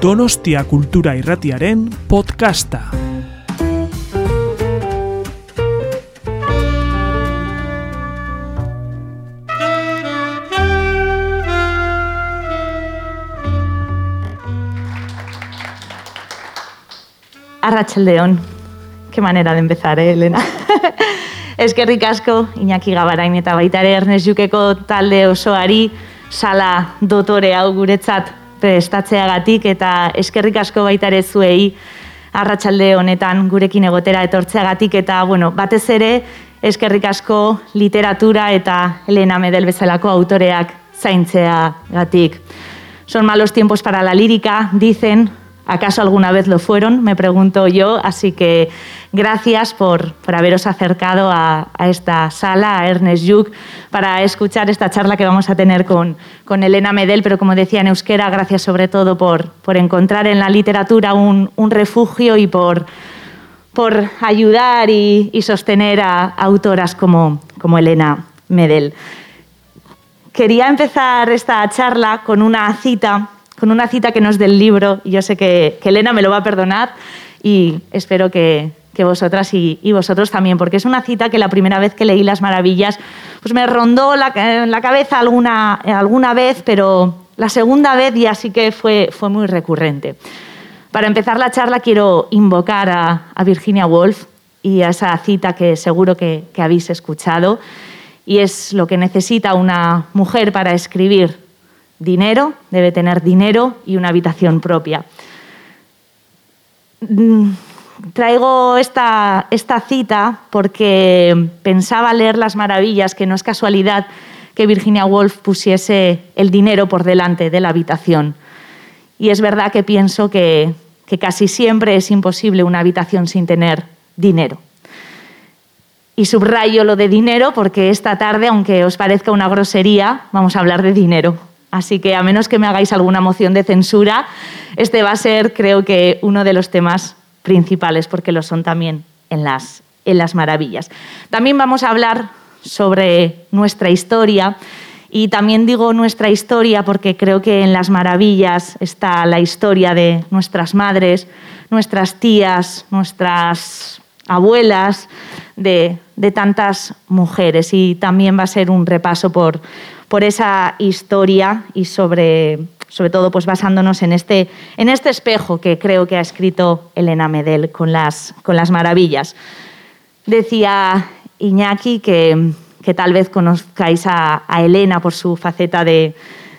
Donostia Kultura Irratiaren podcasta. Arratxaldeon. Qué manera de empezar, eh, Elena? Eskerrik asko, Iñaki Gabarain eta baita ere Ernest Jukeko talde osoari sala dotore hau guretzat prestatzeagatik eta eskerrik asko baita ere zuei arratsalde honetan gurekin egotera etortzeagatik eta bueno, batez ere eskerrik asko literatura eta Elena Medel bezalako autoreak zaintzeagatik. Son malos tiempos para la lírica, dicen, ¿Acaso alguna vez lo fueron? Me pregunto yo. Así que gracias por, por haberos acercado a, a, esta sala, a Ernest Juk, para escuchar esta charla que vamos a tener con, con Elena Medel. Pero como decía en euskera, gracias sobre todo por, por encontrar en la literatura un, un refugio y por, por ayudar y, y sostener a autoras como, como Elena Medel. Quería empezar esta charla con una cita con una cita que no es del libro, y yo sé que, Elena me lo va a perdonar, y espero que, vosotras y, vosotros también, porque es una cita que la primera vez que leí Las Maravillas, pues me rondó la, en la cabeza alguna, alguna vez, pero la segunda vez ya sí que fue, fue muy recurrente. Para empezar la charla quiero invocar a, Virginia Woolf y a esa cita que seguro que habéis escuchado, y es lo que necesita una mujer para escribir dinero, debe tener dinero y una habitación propia. Traigo esta, cita porque pensaba leer Las Maravillas, que no es casualidad que Virginia Woolf pusiese el dinero por delante de la habitación. Y es verdad que pienso que casi siempre es imposible una habitación sin tener dinero. Y subrayo lo de dinero porque esta tarde, aunque os parezca una grosería, vamos a hablar de dinero. Así que a menos que me hagáis alguna moción de censura, este va a ser, creo que, uno de los temas principales, porque lo son también en las, en las maravillas. También vamos a hablar sobre nuestra historia. Y también digo nuestra historia porque creo que en las maravillas está la historia de nuestras madres, nuestras tías, nuestras abuelas, de, de tantas mujeres. Y también va a ser un repaso por, por esa historia y sobre, sobre todo pues basándonos en este, en este espejo que creo que ha escrito Elena Medel con las, con las maravillas. Decía Iñaki que, que tal vez conozcáis a, a, Elena por su faceta de,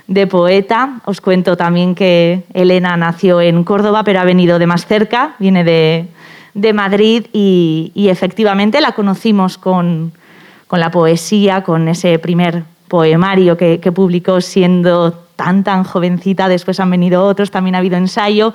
de poeta. Os cuento también que Elena nació en Córdoba, pero ha venido de más cerca, viene de, de Madrid y, y, efectivamente la conocimos con, con la poesía, con ese primer poemario que, publicó siendo tan, tan jovencita. Después han venido otros, también ha habido ensayo.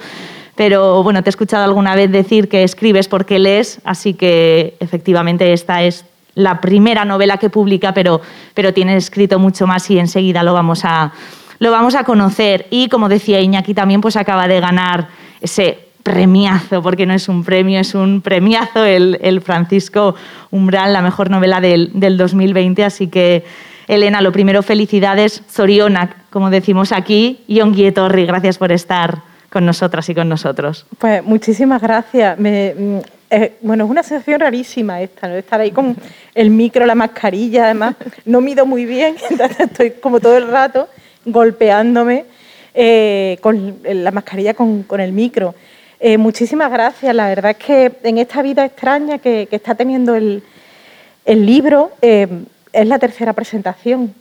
Pero bueno, te he escuchado alguna vez decir que escribes porque lees, así que efectivamente esta es la primera novela que publica, pero, pero tiene escrito mucho más y enseguida lo vamos a, lo vamos a conocer. Y como decía Iñaki, también pues acaba de ganar ese premiazo, porque no es un premio, es un premiazo, el, el Francisco Umbral, la mejor novela del, del 2020, así que Elena, lo primero, felicidades. Zorionak, como decimos aquí, y Onguietorri, gracias por estar con nosotras y con nosotros. Pues muchísimas gracias. Me, eh, bueno, es una sensación rarísima esta, ¿no? Estar ahí con el micro, la mascarilla, además. No mido muy bien, estoy como todo el rato golpeándome eh, con la mascarilla con, el micro. Eh, muchísimas gracias. La verdad es que en esta vida extraña que, está teniendo el, libro, es la tercera presentación.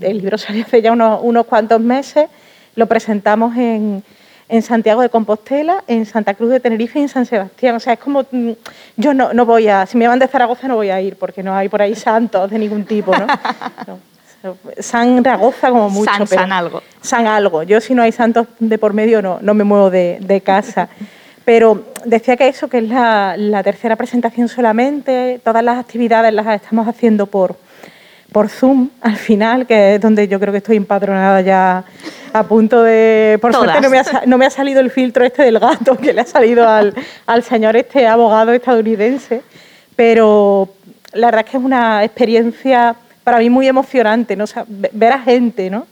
El libro salió hace ya unos, unos cuantos meses. Lo presentamos en, en, Santiago de Compostela, en Santa Cruz de Tenerife y en San Sebastián. O sea, es como. Yo no, no voy a. Si me van de Zaragoza, no voy a ir, porque no hay por ahí santos de ningún tipo, ¿no? no. San Ragoza como mucho. San, pero San algo. San algo. Yo si no hay santos de por medio no, no me muevo de, de casa. Pero decía que eso, que es la, la, tercera presentación solamente, todas las actividades las estamos haciendo por, por Zoom al final, que es donde yo creo que estoy empadronada ya a punto de... Por Todas. suerte no me, ha, no me, ha, salido el filtro este del gato que le ha salido al, al señor este abogado estadounidense, pero la verdad es que es una experiencia para mí muy emocionante, ¿no? O sea, ver a gente, ¿no?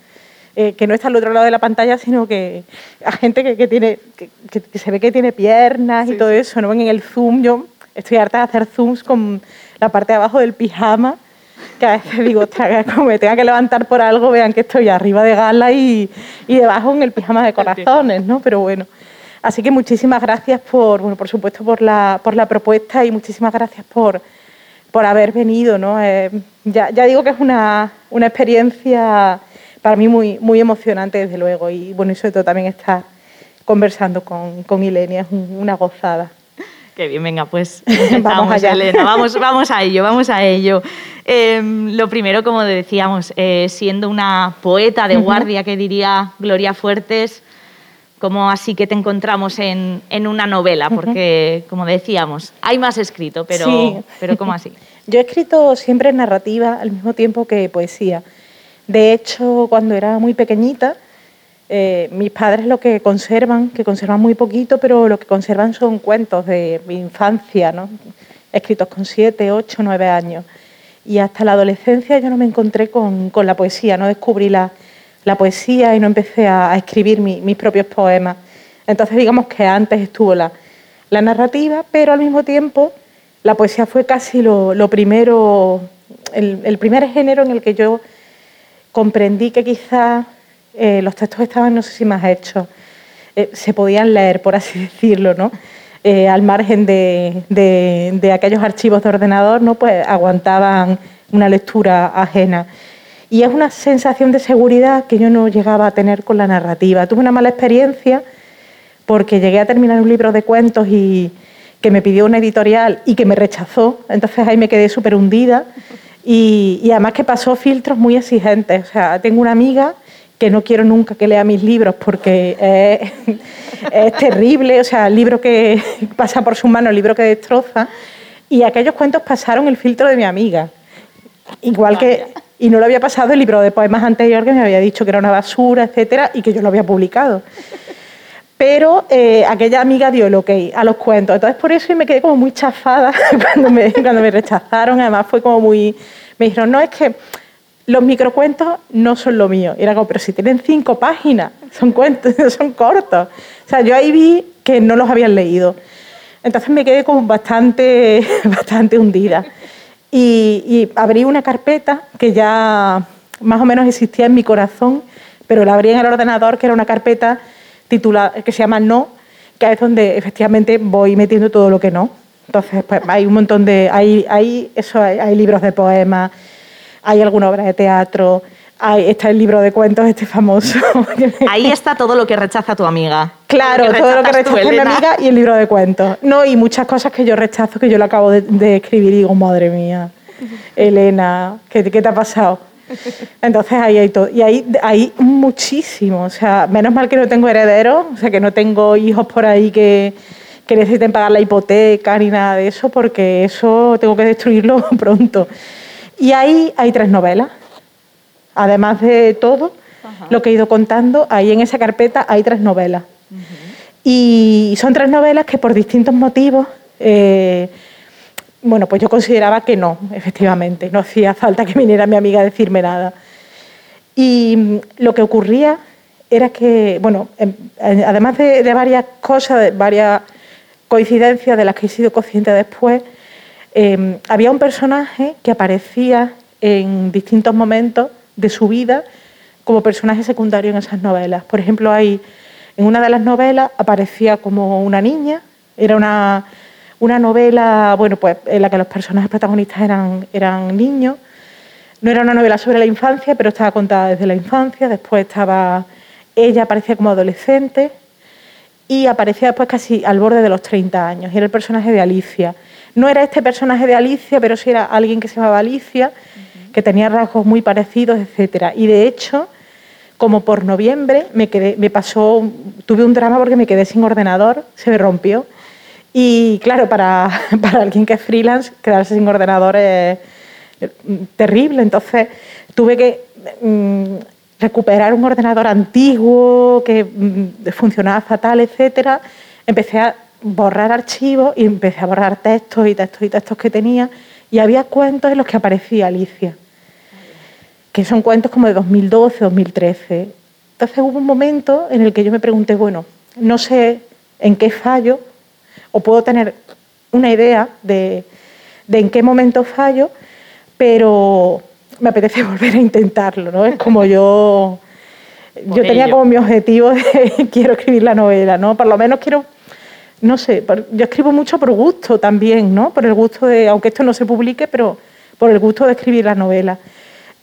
eh, que no está al otro lado de la pantalla, sino que a gente que, tiene, que, se ve que tiene piernas y todo eso, ¿no? En el zoom, yo estoy harta de hacer zooms con la parte de abajo del pijama, que a veces digo, como me tenga que levantar por algo, vean que estoy arriba de gala y, y debajo en el pijama de corazones, ¿no? Pero bueno. Así que muchísimas gracias por, bueno, por supuesto, por la, por la propuesta y muchísimas gracias por, por haber venido. ¿no? Eh, ya, ya, digo que es una, una, experiencia para mí muy, muy emocionante, desde luego, y bueno, y sobre todo también estar conversando con, con Ilenia, es una gozada. Qué bien, venga, pues vamos allá. Elena, vamos, vamos a ello, vamos a ello. Em, lo primero, como decíamos, eh, siendo una poeta de guardia, que diría Gloria Fuertes, ¿Cómo así que te encontramos en, una novela? Porque, como decíamos, hay más escrito, pero, pero ¿cómo así? Yo he escrito siempre narrativa al mismo tiempo que poesía. De hecho, cuando era muy pequeñita, eh, mis padres lo que conservan, que conservan muy poquito, pero lo que conservan son cuentos de mi infancia, ¿no? escritos con siete, ocho, nueve años. Y hasta la adolescencia yo no me encontré con, con la poesía, no descubrí la la poesía y no empecé a, escribir mis propios poemas. Entonces digamos que antes estuvo la, narrativa, pero al mismo tiempo la poesía fue casi lo, primero, el, primer género en el que yo comprendí que quizás eh, los textos estaban, no sé si más hechos, eh, se podían leer, por así decirlo, ¿no? Eh, al margen de, de, aquellos archivos de ordenador, ¿no? pues aguantaban una lectura ajena. Y es una sensación de seguridad que yo no llegaba a tener con la narrativa. Tuve una mala experiencia porque llegué a terminar un libro de cuentos y que me pidió una editorial y que me rechazó. Entonces ahí me quedé súper hundida y, además que pasó filtros muy exigentes. O sea, tengo una amiga que no quiero nunca que lea mis libros porque es, es terrible, o sea, el libro que pasa por sus manos, el libro que destroza. Y aquellos cuentos pasaron el filtro de mi amiga. Igual que y no lo había pasado el libro de poemas anterior que me había dicho que era una basura, etcétera, y que yo lo había publicado. Pero eh, aquella amiga dio lo que a los cuentos. Entonces, por eso me quedé como muy chafada cuando me, cuando me rechazaron. Además, fue como muy. Me dijeron, no, es que los microcuentos no son lo mío. Y era como, pero si tienen cinco páginas, son cuentos, son cortos. O sea, yo ahí vi que no los habían leído. Entonces me quedé como bastante, bastante hundida. Y, abrí una carpeta que ya más o menos existía en mi corazón, pero la abrí en el ordenador, que era una carpeta titulada, que se llama No, que es donde efectivamente voy metiendo todo lo que no. Entonces, pues hay un montón de. Hay, hay, eso, hay, libros de poemas, hay alguna obra de teatro, hay, está el libro de cuentos, este famoso. Ahí está todo lo que rechaza tu amiga. Claro, todo lo que, rechaza mi amiga y el libro de cuentos. No, y muchas cosas que yo rechazo, que yo lo acabo de, escribir y digo, madre mía, Elena, ¿qué, ¿qué, te ha pasado? Entonces ahí hay todo. Y ahí hay muchísimo. O sea, menos mal que no tengo herederos, o sea, que no tengo hijos por ahí que, que necesiten pagar la hipoteca ni nada de eso, porque eso tengo que destruirlo pronto. Y ahí hay tres novelas además de todo lo que he ido contando, ahí en esa carpeta hay tres novelas. Y son tres novelas que por distintos motivos, eh, bueno, pues yo consideraba que no, efectivamente, no hacía falta que viniera mi amiga a decirme nada. Y lo que ocurría era que, bueno, em, además de, varias cosas, de varias coincidencias de las que he sido consciente después, em, había un personaje que aparecía en distintos momentos de su vida como personaje secundario en esas novelas. Por ejemplo, hay, en una de las novelas aparecía como una niña, era una, una novela bueno, pues, en la que los personajes protagonistas eran, eran niños. No era una novela sobre la infancia, pero estaba contada desde la infancia. Después estaba ella, aparecía como adolescente y aparecía después casi al borde de los 30 años. Era el personaje de Alicia. No era este personaje de Alicia, pero sí era alguien que se llamaba Alicia que tenía rasgos muy parecidos, etcétera. Y de hecho, como por noviembre me quedé, me pasó, tuve un drama porque me quedé sin ordenador, se me rompió. Y claro, para, para alguien que es freelance, quedarse sin ordenador es terrible. Entonces tuve que mm, recuperar un ordenador antiguo que mm, funcionaba fatal, etcétera. Empecé a borrar archivos y empecé a borrar textos y textos y textos que tenía y había cuentos en los que aparecía Alicia, que son cuentos como de 2012, 2013. Entonces hubo un momento en el que yo me pregunté, bueno, no sé en qué fallo, o puedo tener una idea de, en qué momento fallo, pero me apetece volver a intentarlo, ¿no? Es como yo, yo tenía como mi objetivo de quiero escribir la novela, ¿no? Por lo menos quiero, no sé, yo escribo mucho por gusto también, ¿no? Por el gusto de, aunque esto no se publique, pero por el gusto de escribir la novela.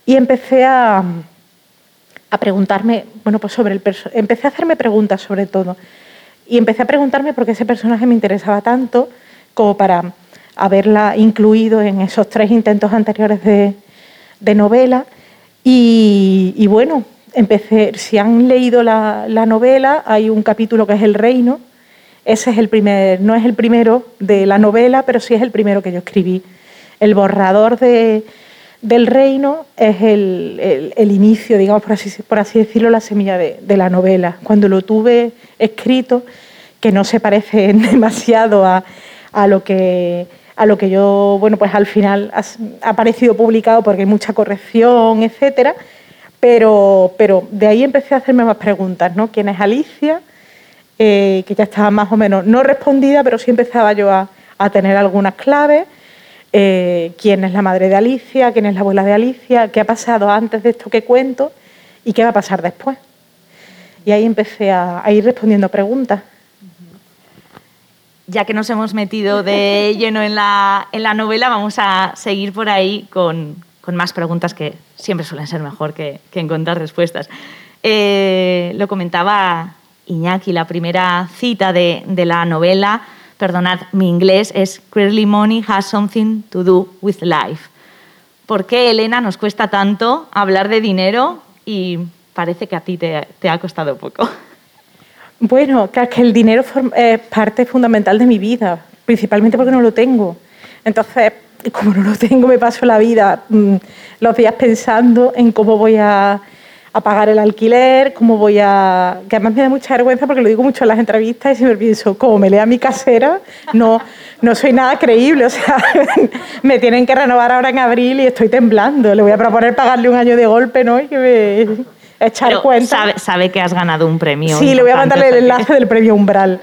Y empecé a, a preguntarme, bueno, pues sobre el empecé a hacerme preguntas sobre todo. Y empecé a preguntarme por qué ese personaje me interesaba tanto como para haberla incluido en esos tres intentos anteriores de, novela. Y, bueno, empecé, si han leído la, novela, hay un capítulo que es El Reino. Ese es el primer, no es el primero de la novela, pero sí es el primero que yo escribí. El borrador de, del reino es el, inicio, digamos, por así, decirlo, la semilla de, la novela. Cuando lo tuve escrito, que no se parece demasiado a, lo que a lo que yo, bueno, pues al final ha, aparecido publicado porque hay mucha corrección, etcétera, pero, pero de ahí empecé a hacerme más preguntas, ¿no? ¿Quién es Alicia? Eh, que ya estaba más o menos no respondida, pero sí empezaba yo a, tener algunas claves. Eh, quién es la madre de Alicia, quién es la abuela de Alicia, qué ha pasado antes de esto que cuento y qué va a pasar después. Y ahí empecé a, ir respondiendo preguntas. Ya que nos hemos metido de lleno en la, novela, vamos a seguir por ahí con, más preguntas que siempre suelen ser mejor que, encontrar respuestas. Eh, lo comentaba Iñaki, la primera cita de, la novela perdonad mi inglés, es Clearly Money has something to do with life. ¿Por qué, Elena, nos cuesta tanto hablar de dinero y parece que a ti te, ha costado poco? Bueno, que el dinero es parte fundamental de mi vida, principalmente porque no lo tengo. Entonces, como no lo tengo, me paso la vida mm, los días pensando en cómo voy a a pagar el alquiler, cómo voy a... que además me da mucha vergüenza porque lo digo mucho en las entrevistas y siempre pienso, como me lea mi casera, no, no soy nada creíble, o sea, me tienen que renovar ahora en abril y estoy temblando, le voy a proponer pagarle un año de golpe, ¿no? Y que me echar cuenta. Sabe, que has ganado un premio. Sí, le voy a mandarle el enlace del premio Umbral.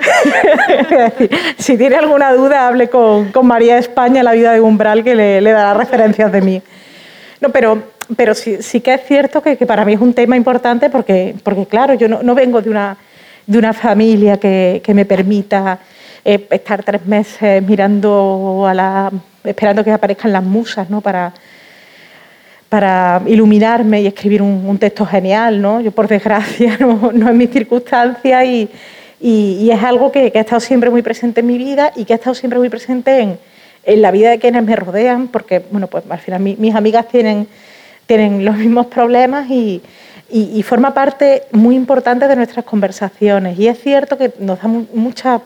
si tiene alguna duda, hable con, con, María España, la vida de Umbral, que le, le dará referencias de mí. No, pero pero sí, sí, que es cierto que, para mí es un tema importante porque, porque claro, yo no, vengo de una, de una familia que, me permita eh, estar tres meses mirando a la, esperando que aparezcan las musas, ¿no? Para, para iluminarme y escribir un, texto genial, ¿no? Yo, por desgracia, no, no es mi circunstancia y, y, es algo que, ha estado siempre muy presente en mi vida y que ha estado siempre muy presente en, en la vida de quienes me rodean, porque, bueno, pues al final mis amigas tienen tienen los mismos problemas y, forma parte muy importante de nuestras conversaciones. Y es cierto que nos da mucha,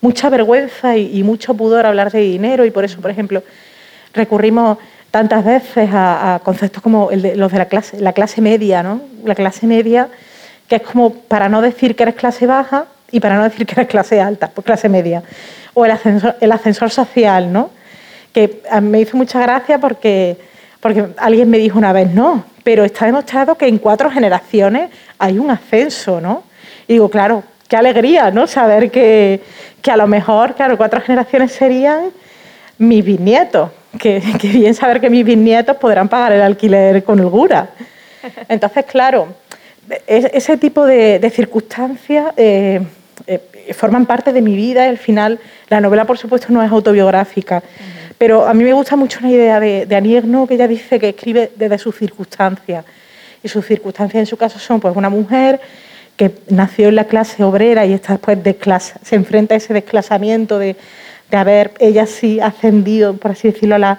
mucha vergüenza y, mucho pudor hablar de dinero y por eso, por ejemplo, recurrimos tantas veces a, conceptos como los de la clase, la clase media, ¿no? La clase media, que es como para no decir que eres clase baja y para no decir que eres clase alta, pues clase media. O el ascensor, el ascensor social, ¿no? Que me hizo mucha gracia porque porque alguien me dijo una vez, no, pero está demostrado que en cuatro generaciones hay un ascenso, ¿no? Y digo, claro, qué alegría, ¿no? Saber que, a lo mejor, claro, cuatro generaciones serían mis bisnietos. Que, bien saber que mis bisnietos podrán pagar el alquiler con holgura. Entonces, claro, ese tipo de, circunstancias eh, eh, forman parte de mi vida y al final la novela, por supuesto, no es autobiográfica. Pero a mí me gusta mucho una idea de, de Aniegno que ella dice que escribe desde sus circunstancias. Y sus circunstancias en su caso son pues una mujer que nació en la clase obrera y está después se enfrenta a ese desclasamiento de, de, haber ella sí ascendido, por así decirlo, a la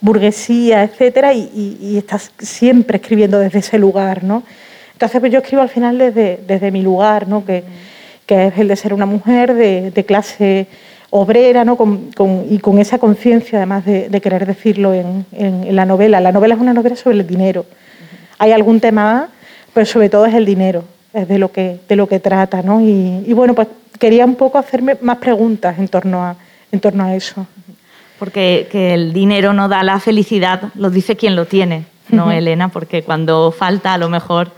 burguesía, etcétera, y, está siempre escribiendo desde ese lugar, ¿no? Entonces pues yo escribo al final desde, desde mi lugar, ¿no? Que, que es el de ser una mujer de, de clase obrera ¿no? y con esa conciencia además de, querer decirlo en, la novela. La novela es una novela sobre el dinero. Hay algún tema pero sobre todo es el dinero, es de lo que, de lo que trata. ¿no? Y, bueno, pues quería un poco hacerme más preguntas en torno a, en torno a eso. Porque que el dinero no da la felicidad, lo dice quien lo tiene, no Elena, porque cuando falta a lo mejor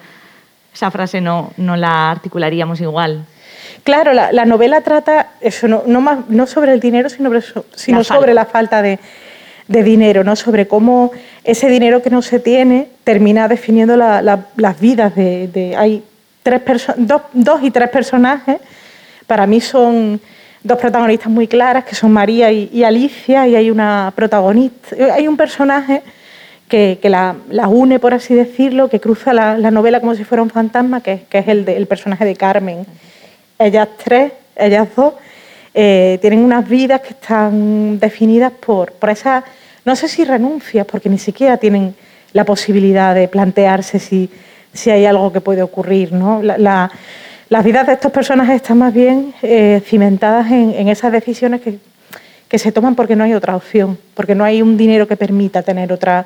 esa frase no, no la articularíamos igual. Claro, la, novela trata eso, no, no, sobre el dinero, sino, sobre, sino sobre la falta de, dinero, ¿no? sobre cómo ese dinero que no se tiene termina definiendo las vidas de... hay tres dos, dos, y tres personajes, para mí son dos protagonistas muy claras, que son María y, Alicia, y hay una protagonista, hay un personaje que, que la, une, por así decirlo, que cruza la, novela como si fuera un fantasma, que, es el, el personaje de Carmen. Ellas tres, ellas dos, eh, tienen unas vidas que están definidas por, por esa, no sé si renuncias, porque ni siquiera tienen la posibilidad de plantearse si, si hay algo que puede ocurrir. ¿no? La, las vidas de estos personajes están más bien eh, cimentadas en, esas decisiones que, se toman porque no hay otra opción, porque no hay un dinero que permita tener otra,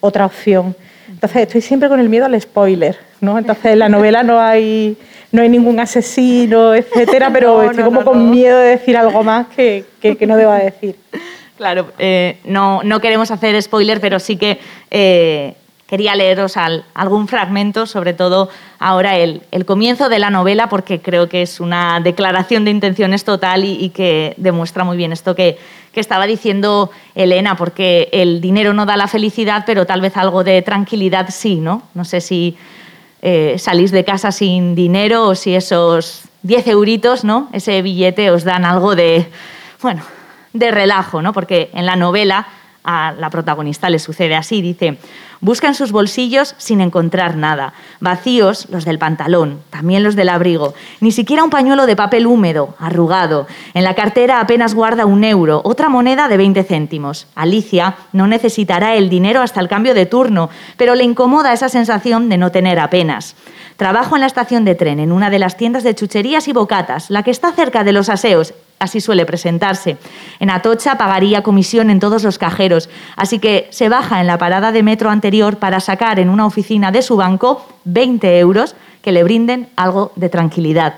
otra opción. Entonces estoy siempre con el miedo al spoiler, ¿no? Entonces en la novela no hay, no hay ningún asesino, etcétera, pero estoy como con miedo de decir algo más que, que, no deba decir. Claro, eh, no, no, queremos hacer spoiler, pero sí que eh, quería leeros algún fragmento, sobre todo ahora el, comienzo de la novela, porque creo que es una declaración de intenciones total y, que demuestra muy bien esto que, estaba diciendo Elena, porque el dinero no da la felicidad, pero tal vez algo de tranquilidad sí, ¿no? No sé si eh, salís de casa sin dinero o si esos 10 euritos, ¿no? Ese billete os dan algo de, bueno, de relajo, ¿no? Porque en la novela a la protagonista le sucede así, dice, Buscan sus bolsillos sin encontrar nada. Vacíos los del pantalón, también los del abrigo. Ni siquiera un pañuelo de papel húmedo, arrugado. En la cartera apenas guarda un euro, otra moneda de 20 céntimos. Alicia no necesitará el dinero hasta el cambio de turno, pero le incomoda esa sensación de no tener apenas. Trabajo en la estación de tren, en una de las tiendas de chucherías y bocatas, la que está cerca de los aseos, así suele presentarse. En Atocha pagaría comisión en todos los cajeros, así que se baja en la parada de metro anterior para sacar en una oficina de su banco 20 euros que le brinden algo de tranquilidad.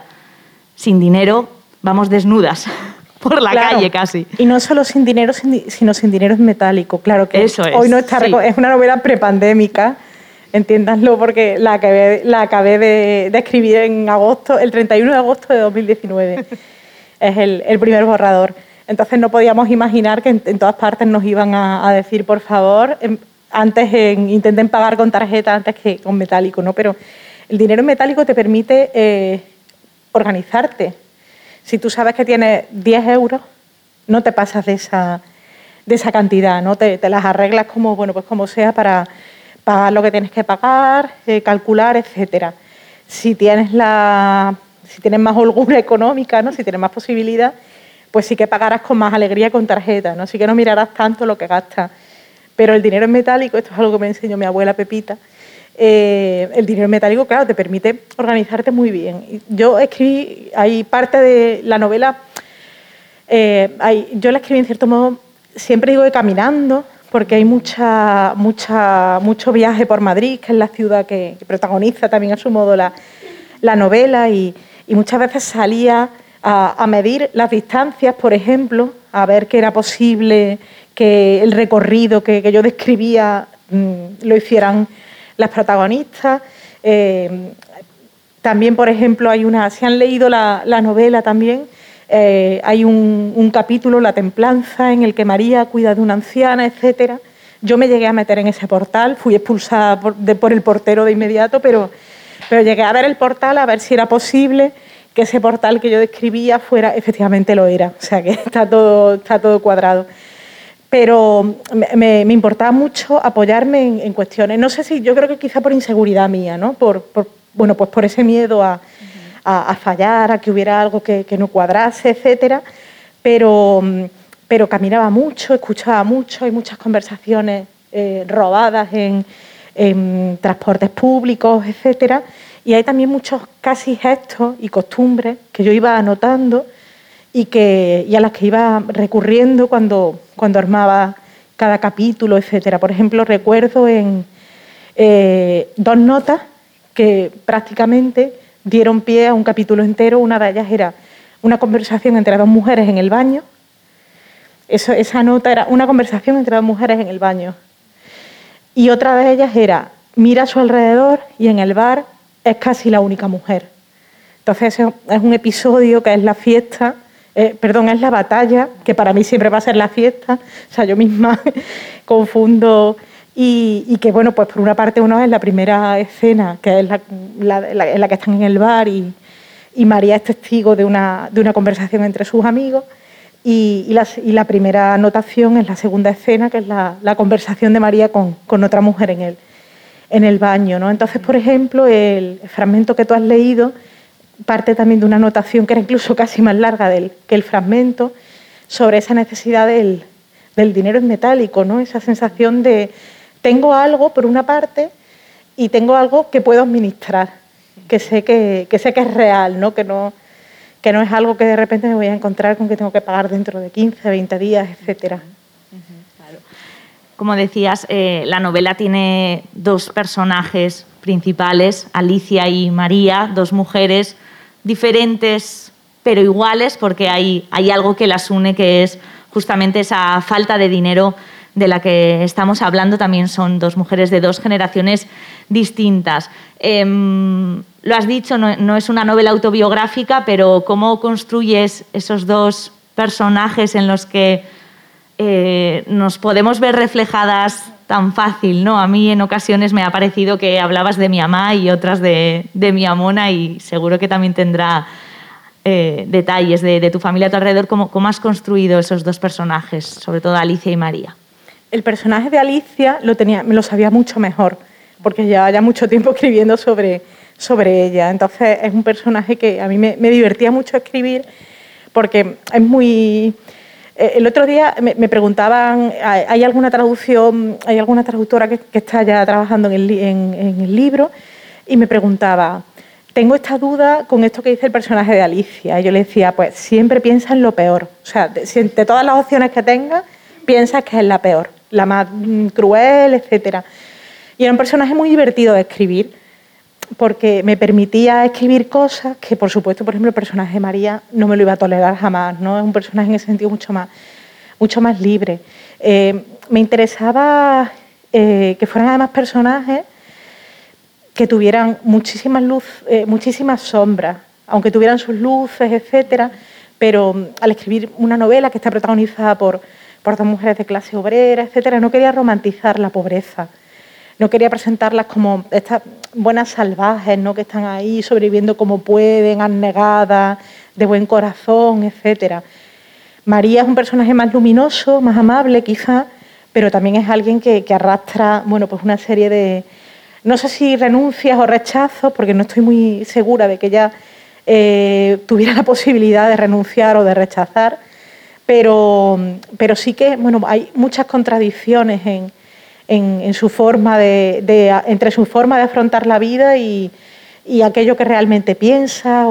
Sin dinero, vamos desnudas por la calle casi. Y no solo sin dinero, sino sin dinero en metálico. Claro que Eso es, hoy no está es una novela prepandémica entiéndanlo porque la acabé, la acabé de, escribir en agosto, el 31 de agosto de 2019. es el, primer borrador. Entonces no podíamos imaginar que en, todas partes nos iban a, decir, por favor, em, antes intenten pagar con tarjeta antes que con metálico, ¿no? Pero el dinero en metálico te permite eh, organizarte. Si tú sabes que tienes 10 euros, no te pasas de esa, de esa cantidad, ¿no? Te, te las arreglas como, bueno, pues como sea para pagar lo que tienes que pagar, eh, calcular, etcétera. Si tienes la, si tienes más holgura económica, ¿no? si tienes más posibilidad, pues sí que pagarás con más alegría con tarjeta, ¿no? Sí que no mirarás tanto lo que gastas. Pero el dinero en metálico, esto es algo que me enseñó mi abuela Pepita, eh, el dinero en metálico, claro, te permite organizarte muy bien. Yo escribí, hay parte de la novela, eh, yo la escribí en cierto modo, siempre digo de caminando, porque hay mucha, mucha, mucho viaje por Madrid, que es la ciudad que, protagoniza también a su modo la, novela, y, muchas veces salía a, medir las distancias, por ejemplo, a ver qué era posible que el recorrido que, yo describía mm, lo hicieran las protagonistas. Eh, también, por ejemplo, hay una, si han leído la novela también, eh, hay un, capítulo, La Templanza, en el que María cuida de una anciana, etc. Yo me llegué a meter en ese portal, fui expulsada por, el portero de inmediato, pero, pero llegué a ver el portal a ver si era posible que ese portal que yo describía fuera, efectivamente lo era, o sea que está todo, está todo cuadrado. Pero me, importaba mucho apoyarme en, cuestiones, no sé si, yo creo que quizá por inseguridad mía, ¿no? por bueno, pues por ese miedo a, a, fallar, a que hubiera algo que, no cuadrase, etcétera, pero, pero caminaba mucho, escuchaba mucho, hay muchas conversaciones eh, robadas en, transportes públicos, etcétera, y hay también muchos casi gestos y costumbres que yo iba anotando y, que, a las que iba recurriendo cuando, armaba cada capítulo, etcétera. Por ejemplo, recuerdo en eh, dos notas que prácticamente dieron pie a un capítulo entero. Una de ellas era una conversación entre dos mujeres en el baño. Esa nota era una conversación entre dos mujeres en el baño. Y otra de ellas era, mira a su alrededor y en el bar es casi la única mujer. Entonces es un episodio que es la fiesta, eh, perdón, es la batalla, que para mí siempre va a ser la fiesta, o sea, yo misma confundo, y, que bueno, pues por una parte uno es la primera escena, que es la, en la que están en el bar y, María es testigo de una, de una conversación entre sus amigos, y, la, primera anotación es la segunda escena, que es la, conversación de María con, otra mujer en el, en el baño. ¿no? Entonces, por ejemplo, el fragmento que tú has leído parte también de una anotación que era incluso casi más larga del, que el fragmento, sobre esa necesidad del, dinero en metálico, ¿no? esa sensación de tengo algo por una parte y tengo algo que puedo administrar, que sé que, que sé que es real, ¿no? Que, no, que no es algo que de repente me voy a encontrar con que tengo que pagar dentro de 15, 20 días, etcétera. Como decías, eh, la novela tiene dos personajes principales, Alicia y María, dos mujeres diferentes pero iguales porque hay, algo que las une que es justamente esa falta de dinero de la que estamos hablando. También son dos mujeres de dos generaciones distintas. Em, lo has dicho, no, es una novela autobiográfica, pero ¿cómo construyes esos dos personajes en los que eh, nos podemos ver reflejadas tan fácil? ¿no? A mí en ocasiones me ha parecido que hablabas de mi mamá y otras de, mi amona y seguro que también tendrá eh, detalles de, tu familia a tu alrededor. ¿Cómo, ¿Cómo has construido esos dos personajes, sobre todo Alicia y María? El personaje de Alicia lo tenía, me lo sabía mucho mejor porque llevaba ya mucho tiempo escribiendo sobre, sobre ella. Entonces es un personaje que a mí me, divertía mucho escribir porque es muy... Eh, el otro día me, preguntaban, ¿hay alguna traducción, hay alguna traductora que, está ya trabajando en el, libro? Y me preguntaba, tengo esta duda con esto que dice el personaje de Alicia. Y yo le decía, pues siempre piensa en lo peor. O sea, de, todas las opciones que tengas, piensas que es la peor, la más mm, cruel, etcétera. Y era un personaje muy divertido de escribir, porque me permitía escribir cosas que, por supuesto, por ejemplo, el personaje de María no me lo iba a tolerar jamás, ¿no? Es un personaje en ese sentido mucho más, mucho más libre. Eh, me interesaba eh, que fueran además personajes que tuvieran muchísimas luz, eh, muchísimas sombras, aunque tuvieran sus luces, etcétera, pero mm, al escribir una novela que está protagonizada por, por dos mujeres de clase obrera, etcétera, no quería romantizar la pobreza no quería presentarlas como estas buenas salvajes, ¿no? que están ahí sobreviviendo como pueden, anegadas, de buen corazón, etc. María es un personaje más luminoso, más amable quizá, pero también es alguien que, arrastra bueno, pues una serie de, no sé si renuncias o rechazos, porque no estoy muy segura de que ella eh, tuviera la posibilidad de renunciar o de rechazar, pero, pero sí que bueno, hay muchas contradicciones en, en, su forma de, entre su forma de afrontar la vida y, aquello que realmente piensa.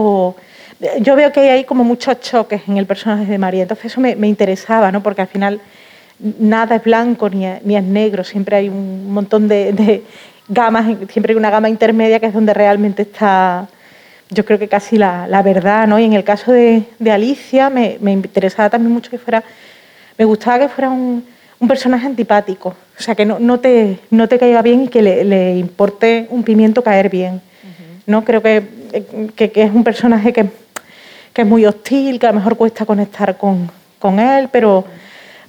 Yo veo que hay como muchos choques en el personaje de María, entonces eso me, interesaba, ¿no? porque al final nada es blanco ni, es negro, siempre hay un montón de, gamas, siempre hay una gama intermedia que es donde realmente está, yo creo que casi la, verdad. ¿no? Y en el caso de, Alicia me, me interesaba también mucho que fuera, me gustaba que fuera un un personaje antipático, o sea, que no, te, no te caiga bien y que le, importe un pimiento caer bien. ¿no? Creo que, es un personaje que, es muy hostil, que a lo mejor cuesta conectar con, él, pero,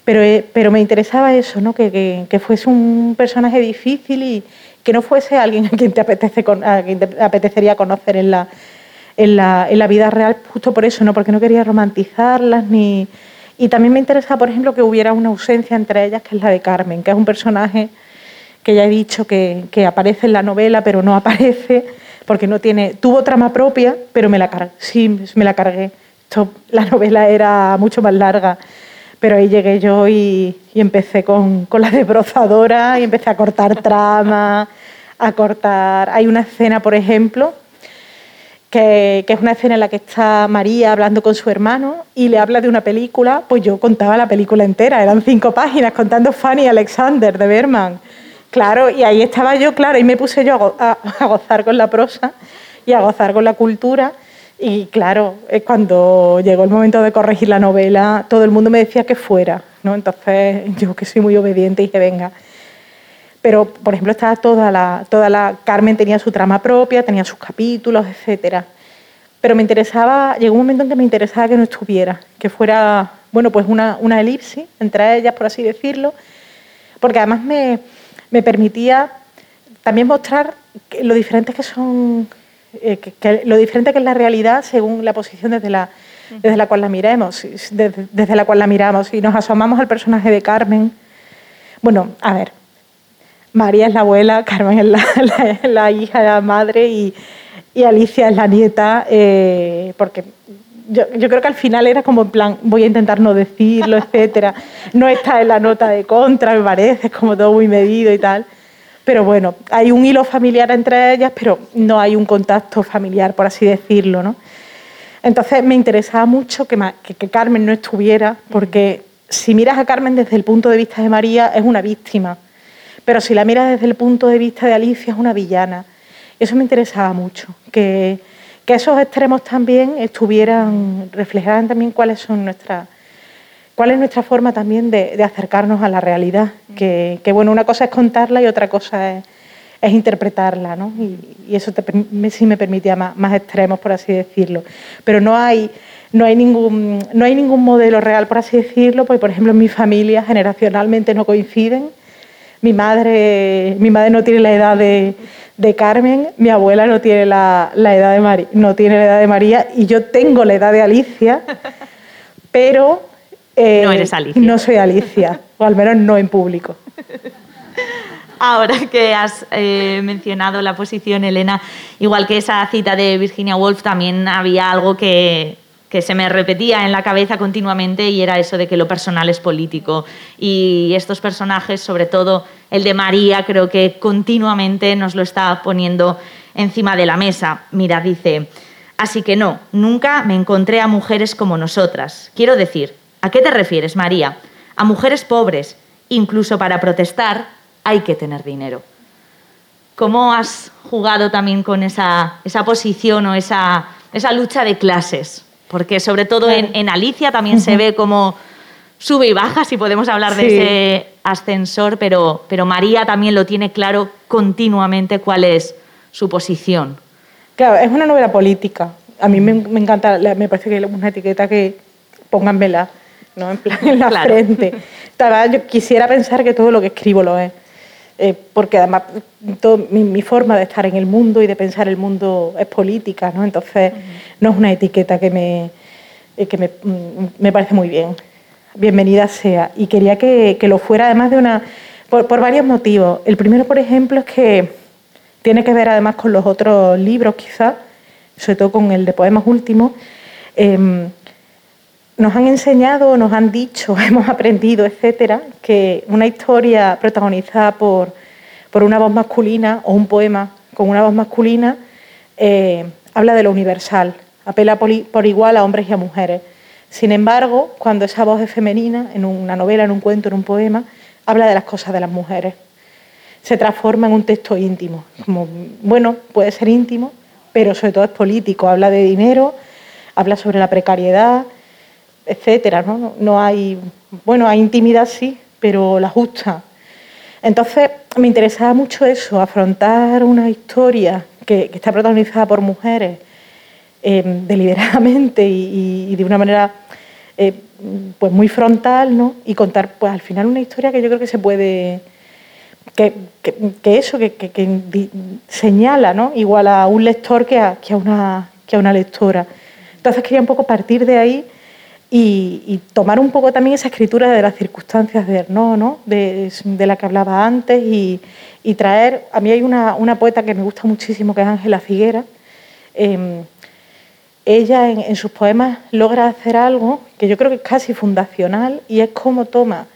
pero, eh, pero me interesaba eso, ¿no? que, fuese un personaje difícil y que no fuese alguien a quien te, apetece, a quien te apetecería conocer en la, en la, en la vida real, justo por eso, ¿no? porque no quería romantizarlas ni y también me interesa, por ejemplo, que hubiera una ausencia entre ellas, que es la de Carmen, que es un personaje que ya he dicho que, aparece en la novela, pero no aparece porque no tiene, tuvo trama propia, pero me la cargué, sí, me la cargué. la novela era mucho más larga, pero ahí llegué yo y, empecé con, con, la desbrozadora y empecé a cortar trama, a cortar... Hay una escena, por ejemplo, que, es una escena en la que está María hablando con su hermano y le habla de una película, pues yo contaba la película entera, eran cinco páginas contando Fanny Alexander de Berman. Claro, y ahí estaba yo, claro, y me puse yo a, gozar con la prosa y a gozar con la cultura. Y claro, cuando llegó el momento de corregir la novela, todo el mundo me decía que fuera, ¿no? Entonces yo que soy muy obediente dije, venga. Pero por ejemplo estaba toda la, toda la Carmen tenía su trama propia, tenía sus capítulos, etcétera. Pero me interesaba, llegó un momento en que me interesaba que no estuviera, que fuera, bueno, pues una, una elipsis entre ellas, por así decirlo, porque además me, me permitía también mostrar lo diferentes que son, eh, que, lo diferente que es la realidad según la posición desde la, desde la cual la miremos, desde, desde la cual la miramos. Y nos asomamos al personaje de Carmen. Bueno, a ver, María es la abuela, Carmen es la, la, hija, la madre y, Alicia es la nieta, eh, porque yo, yo, creo que al final era como en plan, voy a intentar no decirlo, etcétera. No está en la nota de contra, me parece, es como todo muy medido y tal. Pero bueno, hay un hilo familiar entre ellas, pero no hay un contacto familiar, por así decirlo, ¿no? Entonces me interesaba mucho que, que Carmen no estuviera, porque si miras a Carmen desde el punto de vista de María, es una víctima pero si la miras desde el punto de vista de Alicia es una villana. Eso me interesaba mucho, que, esos extremos también estuvieran, reflejaran también cuáles son nuestras cuál es nuestra forma también de, acercarnos a la realidad. Que, bueno, una cosa es contarla y otra cosa es, interpretarla, ¿no? Y, eso sí me permitía más, más, extremos, por así decirlo. Pero no hay, no, hay ningún, no hay ningún modelo real, por así decirlo, porque, por ejemplo, en mi familia generacionalmente no coinciden mi madre, mi madre no tiene la edad de, Carmen, mi abuela no tiene la, edad de María, no tiene la edad de María y yo tengo la edad de Alicia, pero no eres Alicia. No soy Alicia, o al menos no en público. Ahora que has eh, mencionado la posición, Elena, igual que esa cita de Virginia Woolf, también había algo que, que se me repetía en la cabeza continuamente y era eso de que lo personal es político. Y estos personajes, sobre todo el de María, creo que continuamente nos lo está poniendo encima de la mesa. Mira, dice, así que no, nunca me encontré a mujeres como nosotras. Quiero decir, ¿a qué te refieres, María? A mujeres pobres. Incluso para protestar hay que tener dinero. ¿Cómo has jugado también con esa, esa posición o esa, esa lucha de clases? Porque sobre todo en, Alicia también se ve como sube y baja, si podemos hablar de ese ascensor, pero, pero María también lo tiene claro continuamente cuál es su posición. Claro, es una novela política. A mí me, encanta, me parece que es una etiqueta que pónganmela, ¿no? En plan en la frente. Yo quisiera pensar que todo lo que escribo lo es. Eh, porque además mi, forma de estar en el mundo y de pensar el mundo es política, ¿no? Entonces no es una etiqueta que me, eh, que mm, me, parece muy bien. Bienvenida sea. Y quería que, lo fuera además de una... Por, varios motivos. El primero, por ejemplo, es que tiene que ver además con los otros libros, quizás, sobre todo con el de poemas últimos. Em, nos han enseñado, nos han dicho, hemos aprendido, etcétera, que una historia protagonizada por, por una voz masculina o un poema con una voz masculina eh, habla de lo universal, apela por, igual a hombres y a mujeres. Sin embargo, cuando esa voz es femenina, en una novela, en un cuento, en un poema, habla de las cosas de las mujeres. Se transforma en un texto íntimo. Bueno, puede ser íntimo, pero sobre todo es político. Habla de dinero, habla sobre la precariedad, etcétera, ¿no? No hay, bueno, hay intimidad sí, pero la justa. Entonces me interesaba mucho eso, afrontar una historia que, está protagonizada por mujeres em, deliberadamente y, de una manera eh, pues muy frontal, ¿no? Y contar pues al final una historia que yo creo que se puede que, eso, que, señala, ¿no? Igual a un lector que a, una, que a una lectora. Entonces quería un poco partir de ahí y, tomar un poco también esa escritura de las circunstancias de no ¿no? De, la que hablaba antes y, traer, a mí hay una, poeta que me gusta muchísimo que es Ángela Figuera, em, ella en, sus poemas logra hacer algo que yo creo que es casi fundacional y es cómo toma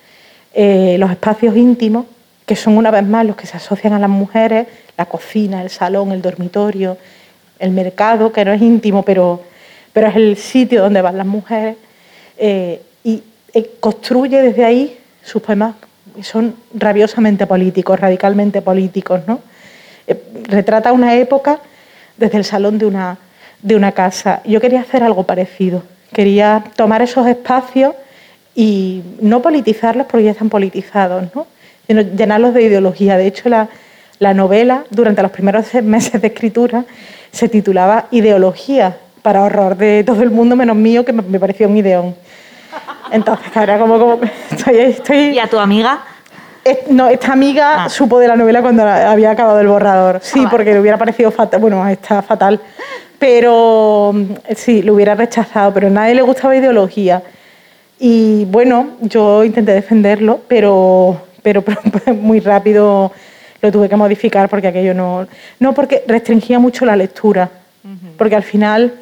eh, los espacios íntimos, que son una vez más los que se asocian a las mujeres, la cocina, el salón, el dormitorio, el mercado, que no es íntimo, pero, pero es el sitio donde van las mujeres, eh, y eh, construye desde ahí sus poemas son rabiosamente políticos, radicalmente políticos. ¿no? Eh, retrata una época desde el salón de una, de una casa. Yo quería hacer algo parecido. Quería tomar esos espacios y no politizarlos porque ya están politizados, ¿no? llenarlos de ideología. De hecho, la, la novela, durante los primeros meses de escritura, se titulaba Ideología, para horror de todo el mundo menos mío, que me pareció un ideón. Entonces, era como, como estoy, estoy... ¿Y a tu amiga? No, esta amiga ah. supo de la novela cuando había acabado el borrador. Sí, ah, porque le hubiera parecido fatal. Bueno, está fatal. Pero sí, lo hubiera rechazado, pero a nadie le gustaba ideología. Y bueno, yo intenté defenderlo, pero, pero, muy rápido lo tuve que modificar porque aquello no. No, porque restringía mucho la lectura. Porque al final,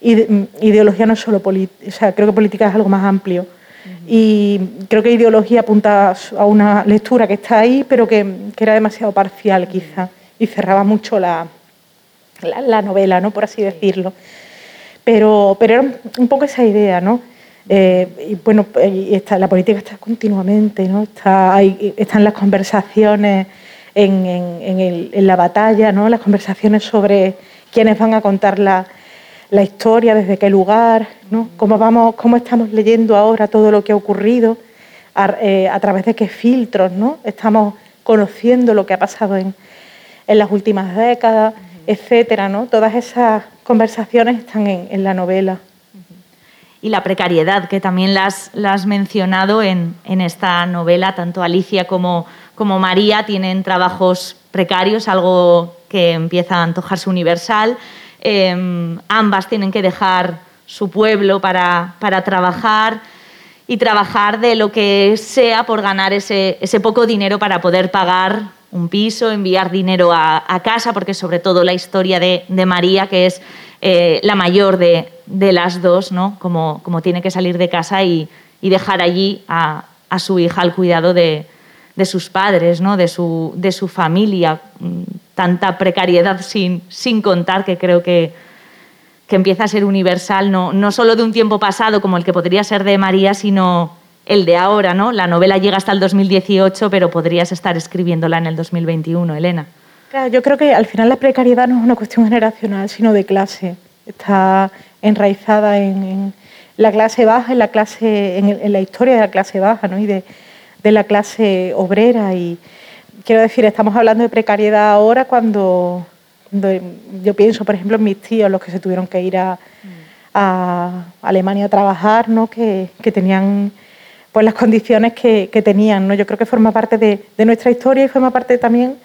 ideología no es solo política, o sea, creo que política es algo más amplio. Y creo que ideología apunta a una lectura que está ahí, pero que, era demasiado parcial quizá, y cerraba mucho la, la, novela, ¿no? por así decirlo. Pero, pero era un poco esa idea, ¿no? Eh, y bueno, está, la política está continuamente, ¿no? Está, hay, están las conversaciones en, en, la batalla, ¿no? Las conversaciones sobre quiénes van a contar la, la historia, desde qué lugar, ¿no? cómo, vamos, cómo estamos leyendo ahora todo lo que ha ocurrido, a, eh, través de qué filtros ¿no? estamos conociendo lo que ha pasado en, en las últimas décadas, etcétera. ¿no? Todas esas conversaciones están en, la novela. Y la precariedad, que también las has mencionado en, en, esta novela, tanto Alicia como, como María tienen trabajos precarios, algo que empieza a antojarse universal. Em, ambas tienen que dejar su pueblo para, para, trabajar y trabajar de lo que sea por ganar ese, ese poco dinero para poder pagar un piso, enviar dinero a, a casa, porque sobre todo la historia de, de María, que es eh, la mayor de, de, las dos, ¿no? Como, como, tiene que salir de casa y, y dejar allí a, a, su hija al cuidado de, de sus padres, ¿no? de, su, de su familia tanta precariedad sin, sin contar que creo que, que empieza a ser universal, no, no solo de un tiempo pasado como el que podría ser de María, sino el de ahora. ¿no? La novela llega hasta el 2018, pero podrías estar escribiéndola en el 2021, Elena. Claro, yo creo que al final la precariedad no es una cuestión generacional, sino de clase. Está enraizada en, la clase baja, en la, clase, en, la historia de la clase baja ¿no? y de, de la clase obrera. Y, quiero decir, estamos hablando de precariedad ahora cuando, yo pienso, por ejemplo, en mis tíos, los que se tuvieron que ir a, Alemania a trabajar, ¿no? que, tenían pues las condiciones que, tenían. ¿no? Yo creo que forma parte de, nuestra historia y forma parte también,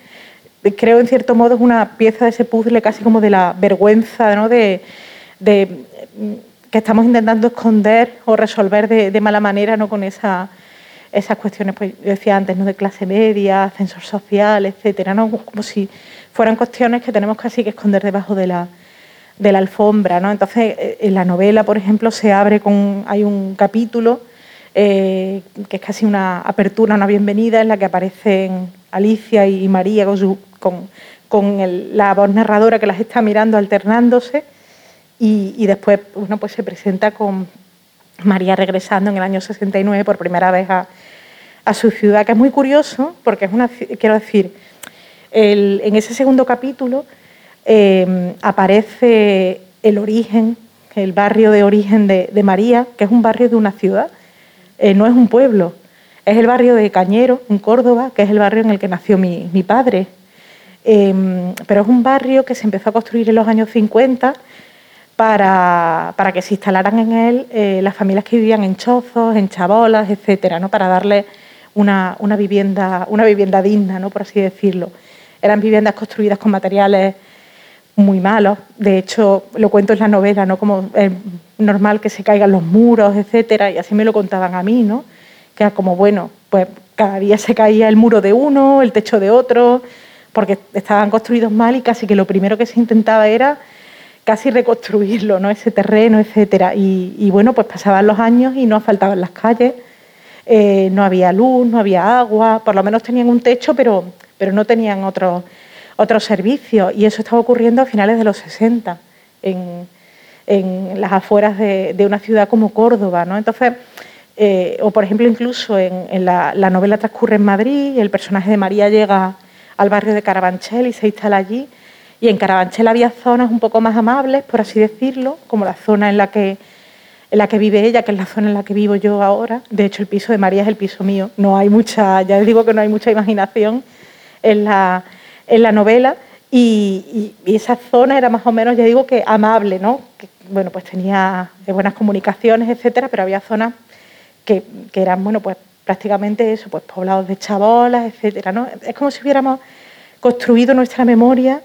creo en cierto modo, es una pieza de ese puzzle casi como de la vergüenza, ¿no? de, que estamos intentando esconder o resolver de, de mala manera ¿no? con esa esas cuestiones, pues yo decía antes, ¿no? de clase media, ascensor social, etcétera, ¿no? como si fueran cuestiones que tenemos casi que esconder debajo de la, de la alfombra. ¿no? Entonces, eh, en la novela, por ejemplo, se abre con. hay un capítulo eh, que es casi una apertura, una bienvenida, en la que aparecen Alicia y María con, con, con la voz narradora que las está mirando alternándose. Y, y después uno pues se presenta con María regresando en el año 69 por primera vez a, su ciudad, que es muy curioso porque es una, quiero decir, en ese segundo capítulo eh, aparece el origen, el barrio de origen de, María, que es un barrio de una ciudad, eh, no es un pueblo, es el barrio de Cañero, en Córdoba, que es el barrio en el que nació mi, padre. Eh, pero es un barrio que se empezó a construir en los años 50 para, para que se instalaran en él eh, las familias que vivían en chozos, en chabolas, etcétera, ¿no? para darle una, una, vivienda, una vivienda digna, ¿no? por así decirlo. Eran viviendas construidas con materiales muy malos. De hecho, lo cuento en la novela, ¿no? Como es normal que se caigan los muros, etcétera, y así me lo contaban a mí, ¿no? Que era como, bueno, pues cada día se caía el muro de uno, el techo de otro, porque estaban construidos mal y casi que lo primero que se intentaba era casi reconstruirlo, ¿no? ese terreno, etcétera. Y, bueno, pues pasaban los años y no faltaban las calles, eh, no había luz, no había agua, por lo menos tenían un techo, pero, pero no tenían otros otros servicios. Y eso estaba ocurriendo a finales de los 60, en, las afueras de, una ciudad como Córdoba. ¿no? Entonces, eh, o por ejemplo, incluso en, la, la novela transcurre en Madrid el personaje de María llega al barrio de Carabanchel y se instala allí y en Carabanchel había zonas un poco más amables, por así decirlo, como la zona en la que, en la que vive ella, que es la zona en la que vivo yo ahora. De hecho, el piso de María es el piso mío. No hay mucha, ya digo que no hay mucha imaginación en la, en la novela. Y, esa zona era más o menos, ya digo que amable, ¿no? Que, bueno, pues tenía buenas comunicaciones, etcétera, pero había zonas que, que, eran, bueno, pues prácticamente eso, pues poblados de chabolas, etcétera, ¿no? Es como si hubiéramos construido nuestra memoria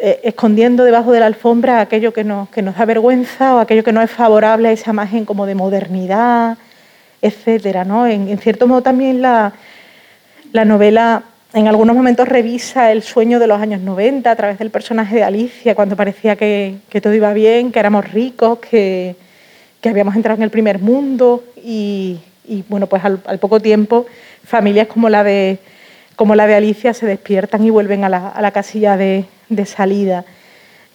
eh, escondiendo debajo de la alfombra aquello que nos, que da vergüenza o aquello que no es favorable a esa imagen como de modernidad, etcétera, ¿no? En, cierto modo también la, la novela en algunos momentos revisa el sueño de los años 90 a través del personaje de Alicia, cuando parecía que, todo iba bien, que éramos ricos, que, habíamos entrado en el primer mundo y, bueno, pues al, poco tiempo familias como la de, Alicia se despiertan y vuelven a la casilla de, de salida.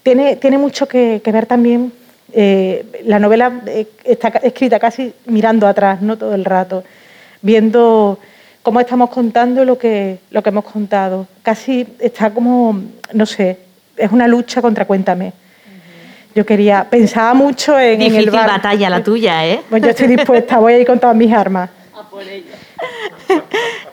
Tiene, tiene mucho que, ver también, eh, la novela eh, está escrita casi mirando atrás, no todo el rato, viendo cómo estamos contando lo que, lo que hemos contado. Casi está como, no sé, es una lucha contra Cuéntame. Yo quería, pensaba mucho en, en el bar. batalla la tuya, ¿eh? Pues yo estoy dispuesta, voy a ir con todas mis armas. A por ella.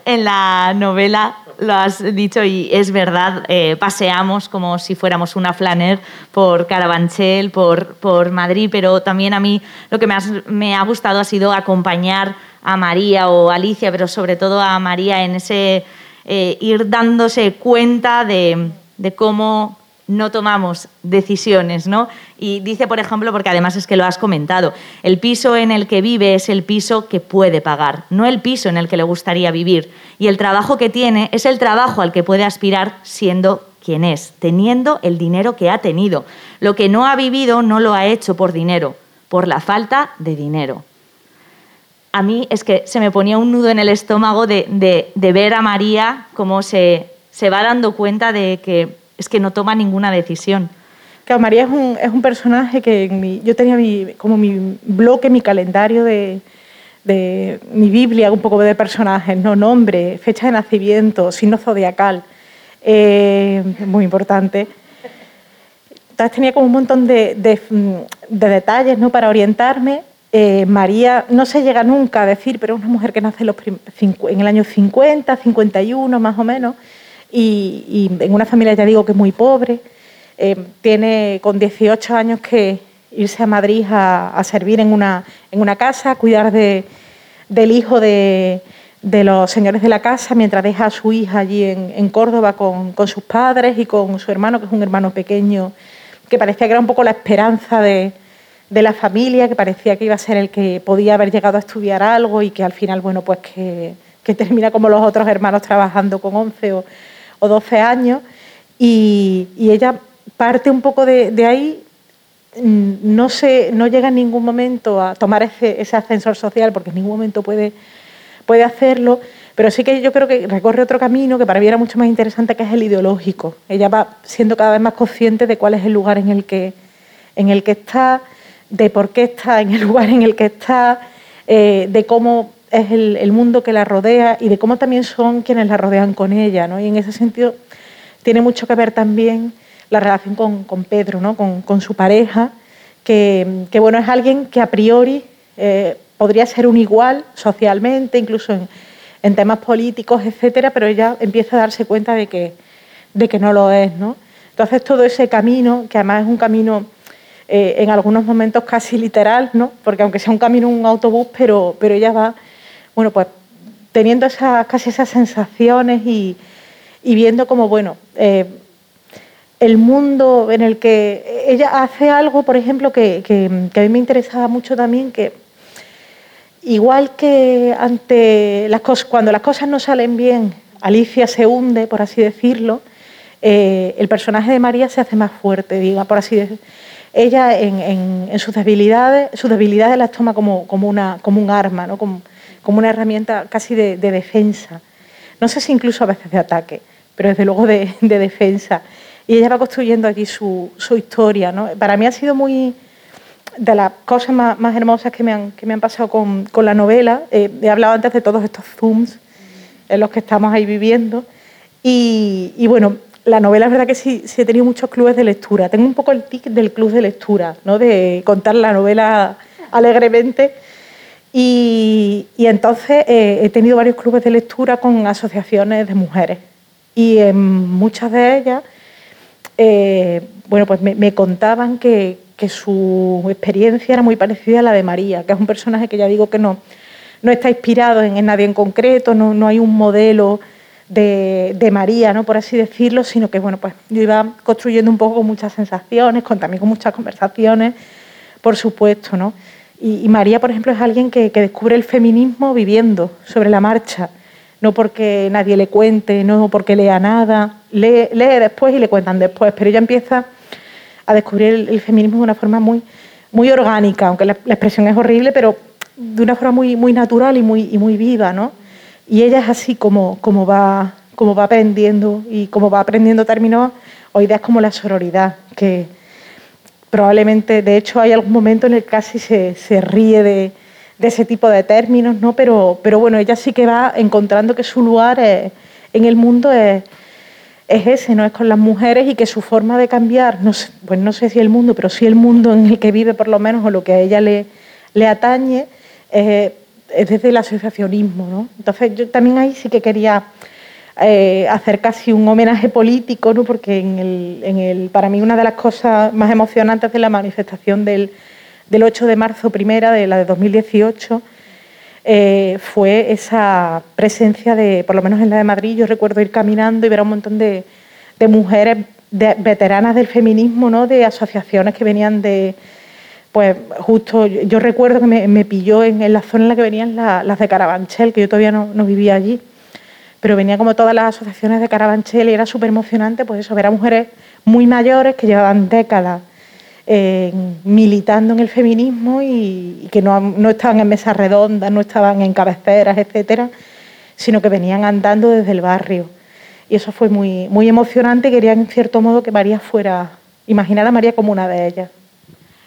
en la novela lo has dicho y es verdad, eh, paseamos como si fuéramos una flaner por Carabanchel, por, por Madrid, pero también a mí lo que me, ha gustado ha sido acompañar a María o Alicia, pero sobre todo a María en ese eh, ir dándose cuenta de cómo no tomamos decisiones, ¿no? Y dice, por ejemplo, porque además es que lo has comentado, el piso en el que vive es el piso que puede pagar, no el piso en el que le gustaría vivir. Y el trabajo que tiene es el trabajo al que puede aspirar siendo quien es, teniendo el dinero que ha tenido. Lo que no ha vivido no lo ha hecho por dinero, por la falta de dinero. A mí es que se me ponía un nudo en el estómago de, ver a María cómo se, se va dando cuenta de que es que no toma ninguna decisión. Claro, María es un, es un personaje que yo tenía como mi bloque, mi calendario de, mi Biblia, un poco de personajes, ¿no? nombre, fecha de nacimiento, signo zodiacal, eh, muy importante. Entonces tenía como un montón de, detalles ¿no? para orientarme. Eh, María no se llega nunca a decir, pero es una mujer que nace en el año 50, 51 más o menos y, en una familia, ya digo, que es muy pobre. Eh, tiene con 18 años que irse a Madrid a, servir en una, en una casa, a cuidar de, del hijo de, los señores de la casa, mientras deja a su hija allí en, Córdoba con, sus padres y con su hermano, que es un hermano pequeño, que parecía que era un poco la esperanza de, de la familia, que parecía que iba a ser el que podía haber llegado a estudiar algo y que al final, bueno, pues que, que termina como los otros hermanos trabajando con 11 o, o 12 años, y, ella parte un poco de, ahí, mm, no, se, no llega en ningún momento a tomar ese, ascensor social, porque en ningún momento puede, puede hacerlo, pero sí que yo creo que recorre otro camino que para mí era mucho más interesante, que es el ideológico. Ella va siendo cada vez más consciente de cuál es el lugar en el que, en el que está, de por qué está en el lugar en el que está, eh, de cómo es el, mundo que la rodea y de cómo también son quienes la rodean con ella. ¿no? Y en ese sentido tiene mucho que ver también la relación con, Pedro, ¿no? con, su pareja, que, bueno, es alguien que a priori eh, podría ser un igual socialmente, incluso en, temas políticos, etcétera, pero ella empieza a darse cuenta de que, de que no lo es. ¿no? Entonces todo ese camino, que además es un camino eh, en algunos momentos casi literal, ¿no? porque aunque sea un camino, un autobús, pero, pero ella va bueno, pues teniendo esas, casi esas sensaciones y, viendo como, bueno, eh, el mundo en el que ella hace algo, por ejemplo, que, a mí me interesaba mucho también, que igual que ante las cosas, cuando las cosas no salen bien, Alicia se hunde, por así decirlo, eh, el personaje de María se hace más fuerte, diga, por así decirlo. Ella en, sus debilidades, sus debilidades las toma como, como, una, como un arma, ¿no? Como, como una herramienta casi de, defensa. No sé si incluso a veces de ataque, pero desde luego de, defensa. Y ella va construyendo aquí su, historia. ¿no? Para mí ha sido muy de las cosas más, hermosas que me han, que me han pasado con, la novela. Eh, he hablado antes de todos estos zooms en los que estamos ahí viviendo. Y, bueno, la novela es verdad que sí, sí, he tenido muchos clubes de lectura. Tengo un poco el tic del club de lectura, ¿no? de contar la novela alegremente. Y, entonces eh, he tenido varios clubes de lectura con asociaciones de mujeres. Y en muchas de ellas, eh, bueno, pues me, contaban que, su experiencia era muy parecida a la de María, que es un personaje que ya digo que no, no está inspirado en, nadie en concreto, no, no hay un modelo de, María, ¿no? por así decirlo, sino que bueno, pues yo iba construyendo un poco con muchas sensaciones, con, también con muchas conversaciones, por supuesto. ¿no? Y, María, por ejemplo, es alguien que, descubre el feminismo viviendo sobre la marcha, no porque nadie le cuente, no porque lea nada, lee, después y le cuentan después, pero ella empieza a descubrir el, feminismo de una forma muy, muy orgánica, aunque la, expresión es horrible, pero de una forma muy, muy natural y muy, viva, ¿no? Y ella es así como, como, va, como va aprendiendo y como va aprendiendo términos o ideas como la sororidad, que probablemente, de hecho, hay algún momento en el que casi se, ríe de, ese tipo de términos, ¿no? Pero, pero bueno, ella sí que va encontrando que su lugar en el mundo es, ese, ¿no? Es con las mujeres y que su forma de cambiar, no sé, pues no sé si el mundo, pero sí el mundo en el que vive por lo menos o lo que a ella le, le atañe, es desde el asociacionismo. ¿no? Entonces yo también ahí sí que quería eh, hacer casi un homenaje político, ¿no? porque en el, para mí una de las cosas más emocionantes de la manifestación del, 8 de marzo primera, de la de 2018, eh, fue esa presencia de, por lo menos en la de Madrid, yo recuerdo ir caminando y ver a un montón de, mujeres veteranas del feminismo, ¿no? de asociaciones que venían de, pues justo yo recuerdo que me, pilló en, la zona en la que venían las de Carabanchel, que yo todavía no, vivía allí, pero venía como todas las asociaciones de Carabanchel y era súper emocionante, pues eso, ver a mujeres muy mayores que llevaban décadas eh, militando en el feminismo y, que no, estaban en mesas redondas, no estaban en cabeceras, etcétera, sino que venían andando desde el barrio. Y eso fue muy, muy emocionante quería en cierto modo que María fuera, imaginar a María como una de ellas.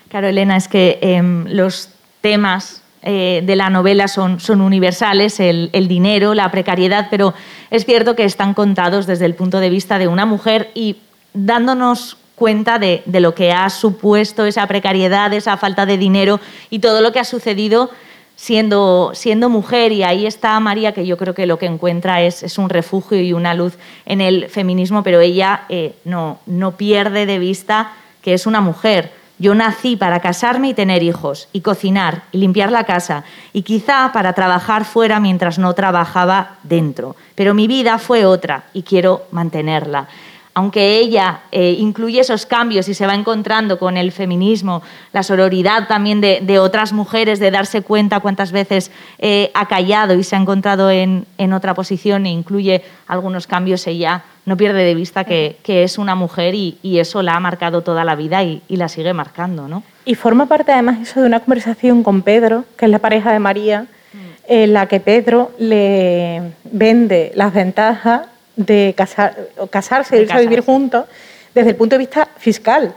Claro, Elena, es que em, los temas eh, de la novela son, son universales, el, dinero, la precariedad, pero es cierto que están contados desde el punto de vista de una mujer y dándonos cuenta de, lo que ha supuesto esa precariedad, esa falta de dinero y todo lo que ha sucedido siendo, siendo mujer. Y ahí está María, que yo creo que lo que encuentra es, es un refugio y una luz en el feminismo, pero ella eh, no, no pierde de vista que es una mujer yo nací para casarme y tener hijos, y cocinar, y limpiar la casa, y quizá para trabajar fuera mientras no trabajaba dentro. Pero mi vida fue otra y quiero mantenerla aunque ella eh, incluye esos cambios y se va encontrando con el feminismo, la sororidad también de, otras mujeres, de darse cuenta cuántas veces eh, ha callado y se ha encontrado en, otra posición e incluye algunos cambios, ella no pierde de vista que, es una mujer y, eso la ha marcado toda la vida y, la sigue marcando. ¿no? Y forma parte además eso de una conversación con Pedro, que es la pareja de María, mm. en la que Pedro le vende las ventajas de casar, casarse, irse a vivir juntos, desde el punto de vista fiscal.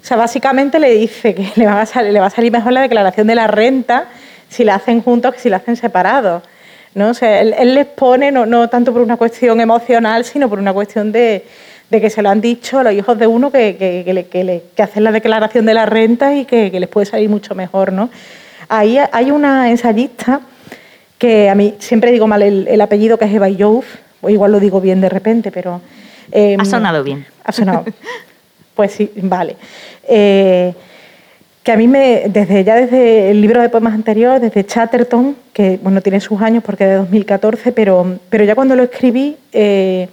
O sea, básicamente le dice que le va, a salir, le va a salir mejor la declaración de la renta si la hacen juntos que si la hacen separados. ¿no? O sea, él, les pone, no, no, tanto por una cuestión emocional, sino por una cuestión de, de que se lo han dicho a los hijos de uno que, que, que, que hacen la declaración de la renta y que, les puede salir mucho mejor. ¿no? Ahí hay una ensayista que a mí siempre digo mal el, apellido, que es Eva Youf, o igual lo digo bien de repente, pero... Em, ha sonado bien. Ha sonado. pues sí, vale. Eh, que a mí me, desde ya desde el libro de poemas anterior, desde Chatterton, que bueno, tiene sus años porque es de 2014, pero, pero ya cuando lo escribí eh,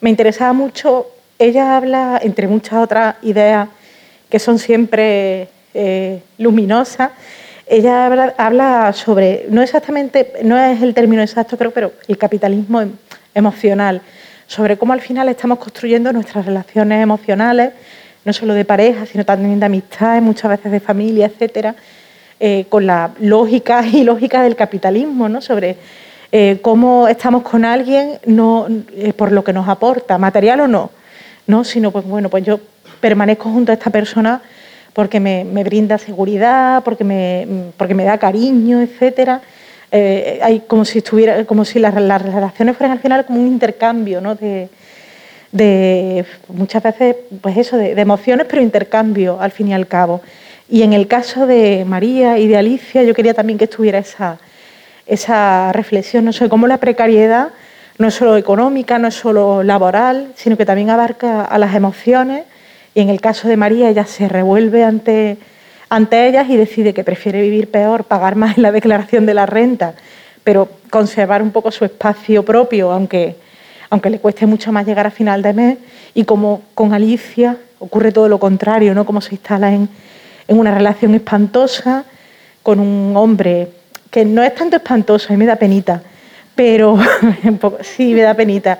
me interesaba mucho, ella habla, entre muchas otras ideas que son siempre eh, luminosas, ella habla, habla, sobre, no exactamente, no es el término exacto creo, pero el capitalismo emocional, sobre cómo al final estamos construyendo nuestras relaciones emocionales, no solo de pareja, sino también de amistades, muchas veces de familia, etcétera, eh, con la lógica y lógica del capitalismo, ¿no? sobre eh, cómo estamos con alguien no eh, por lo que nos aporta, material o no, no, sino pues bueno, pues yo permanezco junto a esta persona porque me, me brinda seguridad, porque me, porque me da cariño, etcétera. Eh, hay como si estuviera, como si las, relaciones fueran al final como un intercambio, ¿no? De, muchas veces, pues eso, de, emociones, pero intercambio al fin y al cabo. Y en el caso de María y de Alicia, yo quería también que estuviera esa, esa reflexión, no sé, cómo la precariedad no es solo económica, no es solo laboral, sino que también abarca a las emociones. Y en el caso de María, ella se revuelve ante, ante ellas y decide que prefiere vivir peor, pagar más en la declaración de la renta, pero conservar un poco su espacio propio, aunque, aunque le cueste mucho más llegar a final de mes. Y como con Alicia ocurre todo lo contrario, ¿no? Como se instala en, en una relación espantosa con un hombre que no es tanto espantoso, a mí me da penita, pero sí me da penita.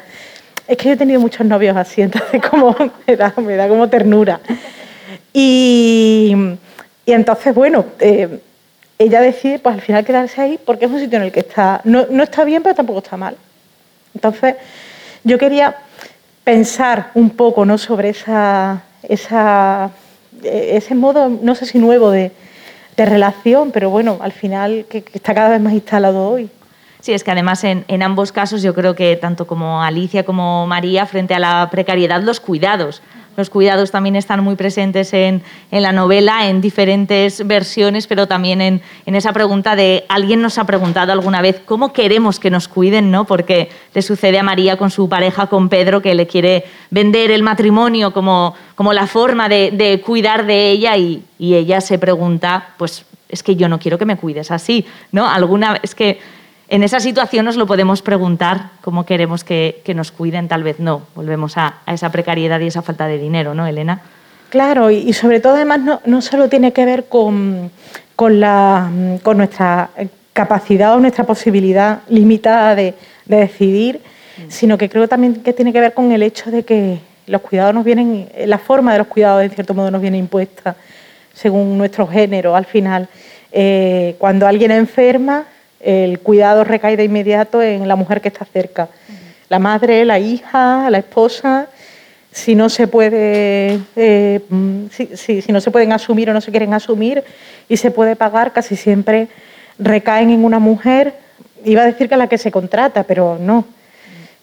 Es que yo he tenido muchos novios así, entonces como me da, me da como ternura. Y, y entonces, bueno, eh, ella decide pues al final quedarse ahí porque es un sitio en el que está, no, no está bien, pero tampoco está mal. Entonces, yo quería pensar un poco ¿no? sobre esa, esa, ese modo, no sé si nuevo de, de relación, pero bueno, al final que, que está cada vez más instalado hoy. Sí, es que además en, en, ambos casos yo creo que tanto como Alicia como María, frente a la precariedad, los cuidados. Los cuidados también están muy presentes en, la novela, en diferentes versiones, pero también en, esa pregunta de alguien nos ha preguntado alguna vez cómo queremos que nos cuiden, ¿no? Porque le sucede a María con su pareja, con Pedro, que le quiere vender el matrimonio como, la forma de, de cuidar de ella y, y ella se pregunta, pues es que yo no quiero que me cuides así, ¿no? Alguna es que en esa situación nos lo podemos preguntar, cómo queremos que, que nos cuiden, tal vez no. Volvemos a, a, esa precariedad y esa falta de dinero, ¿no, Elena? Claro, y, y sobre todo además no, no, solo tiene que ver con, con, la, con nuestra capacidad o nuestra posibilidad limitada de, de decidir, mm. sino que creo también que tiene que ver con el hecho de que los cuidados nos vienen, la forma de los cuidados en cierto modo nos viene impuesta según nuestro género al final. Eh, cuando alguien enferma, el cuidado recae de inmediato en la mujer que está cerca. La madre, la hija, la esposa, si no se puede, eh, si, si, si, no se pueden asumir o no se quieren asumir y se puede pagar, casi siempre recaen en una mujer. Iba a decir que la que se contrata, pero no.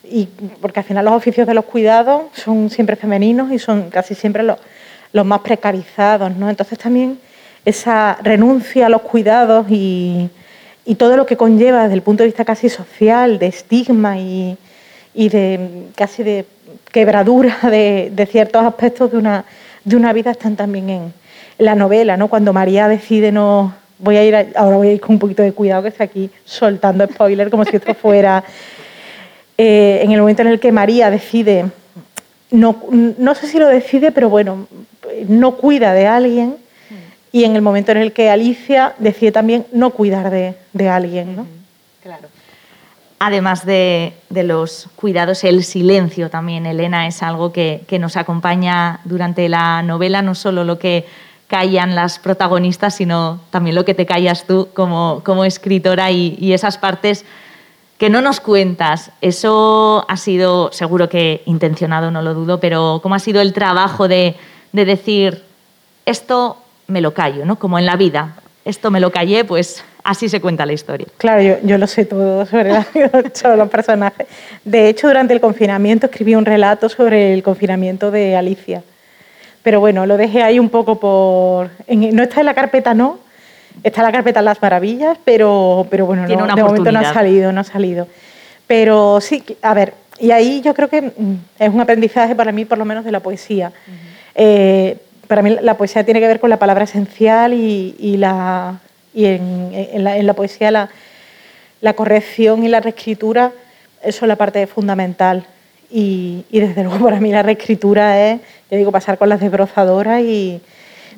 Y porque al final los oficios de los cuidados son siempre femeninos y son casi siempre los, los más precarizados, ¿no? Entonces también esa renuncia a los cuidados y, y todo lo que conlleva desde el punto de vista casi social, de estigma y, de casi de quebradura de, ciertos aspectos de una, de una vida están también en, la novela, ¿no? Cuando María decide no voy a ir a, ahora voy a ir con un poquito de cuidado que está aquí soltando spoiler como si esto fuera eh, en el momento en el que María decide no, no sé si lo decide pero bueno no cuida de alguien y en el momento en el que Alicia decide también no cuidar de, de alguien. ¿no? Claro. Además de, de, los cuidados, el silencio también, Elena, es algo que, que, nos acompaña durante la novela, no solo lo que callan las protagonistas, sino también lo que te callas tú como, como escritora y, y esas partes que no nos cuentas. Eso ha sido, seguro que intencionado, no lo dudo, pero ¿cómo ha sido el trabajo de, de decir, esto me lo callo, ¿no? Como en la vida. Esto me lo callé, pues así se cuenta la historia. Claro, yo, yo lo sé todo sobre, la, sobre, los personajes. De hecho, durante el confinamiento escribí un relato sobre el confinamiento de Alicia. Pero bueno, lo dejé ahí un poco por... En, no está en la carpeta, no. Está en la carpeta Las Maravillas, pero, pero bueno, no, de momento no ha salido, no ha salido. Pero sí, a ver, y ahí yo creo que mm, es un aprendizaje para mí, por lo menos, de la poesía. Uh -huh. eh, para mí la poesía tiene que ver con la palabra esencial y, y, la, y en, en, la, en, la, poesía la, la, corrección y la reescritura eso es la parte fundamental. Y, y, desde luego para mí la reescritura es, yo digo, pasar con las desbrozadoras y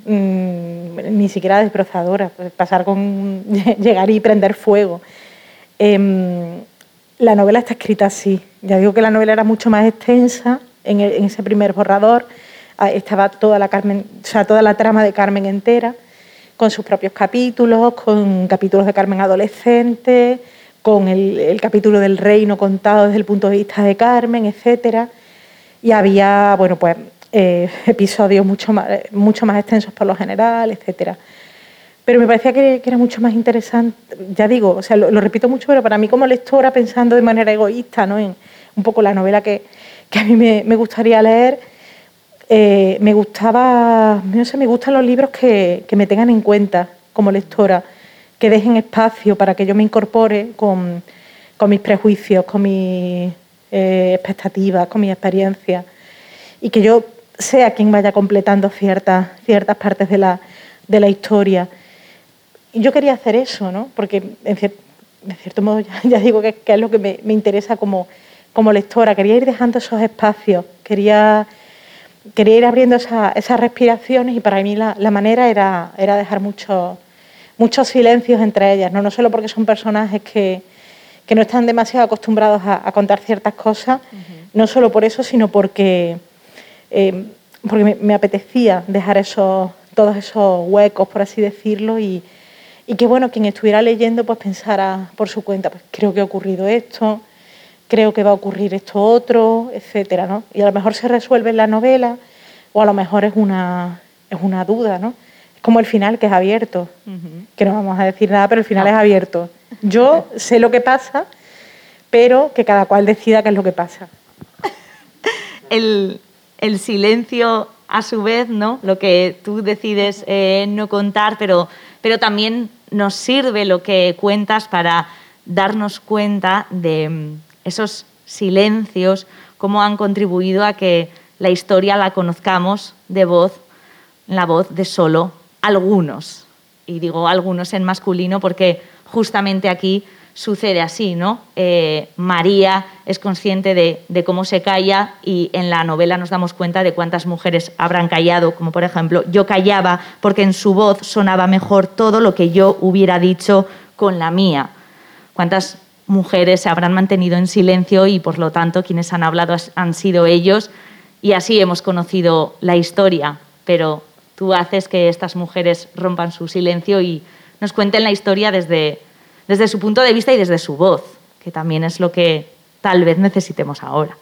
mmm, ni siquiera desbrozadoras, pues pasar con llegar y prender fuego. Eh, la novela está escrita así. Ya digo que la novela era mucho más extensa en, el, en ese primer borrador estaba toda la, Carmen, o sea, toda la trama de Carmen entera, con sus propios capítulos, con capítulos de Carmen adolescente, con el, capítulo del reino contado desde el punto de vista de Carmen, etc. Y había, bueno, pues eh, episodios mucho más, mucho más extensos por lo general, etc. Pero me parecía que, era mucho más interesante, ya digo, o sea, lo, repito mucho, pero para mí como lectora, pensando de manera egoísta, ¿no? en un poco la novela que, que a mí me gustaría leer, eh, me gustaba, no sé, me gustan los libros que, me tengan en cuenta como lectora, que dejen espacio para que yo me incorpore con, mis prejuicios, con mis eh, expectativas, con mis experiencias, y que yo sea quien vaya completando ciertas, ciertas partes de la, de la historia. Y yo quería hacer eso, ¿no? porque en, cierto modo ya, digo que, es lo que me, interesa como, como lectora, quería ir dejando esos espacios, quería quería ir abriendo esas respiraciones y para mí la, manera era, era dejar muchos muchos silencios entre ellas, ¿no? no solo porque son personajes que, que no están demasiado acostumbrados a, contar ciertas cosas, no solo por eso, sino porque, eh, porque me, apetecía dejar esos, todos esos huecos, por así decirlo, y, y que bueno, quien estuviera leyendo pues pensara por su cuenta, pues creo que ha ocurrido esto, creo que va a ocurrir esto otro, etcétera, ¿no? Y a lo mejor se resuelve en la novela o a lo mejor es una, es una duda, ¿no? Es como el final que es abierto, que no vamos a decir nada, pero el final es abierto. Yo sé lo que pasa, pero que cada cual decida qué es lo que pasa. el, silencio a su vez, ¿no? Lo que tú decides eh, no contar, pero, pero también nos sirve lo que cuentas para darnos cuenta de, esos silencios, cómo han contribuido a que la historia la conozcamos de voz, la voz de solo algunos. Y digo algunos en masculino porque justamente aquí sucede así, ¿no? Eh, María es consciente de, cómo se calla y en la novela nos damos cuenta de cuántas mujeres habrán callado, como por ejemplo, yo callaba porque en su voz sonaba mejor todo lo que yo hubiera dicho con la mía. ¿Cuántas mujeres se habrán mantenido en silencio y por lo tanto quienes han hablado han sido ellos y así hemos conocido la historia. Pero tú haces que estas mujeres rompan su silencio y nos cuenten la historia desde, desde su punto de vista y desde su voz, que también es lo que tal vez necesitemos ahora.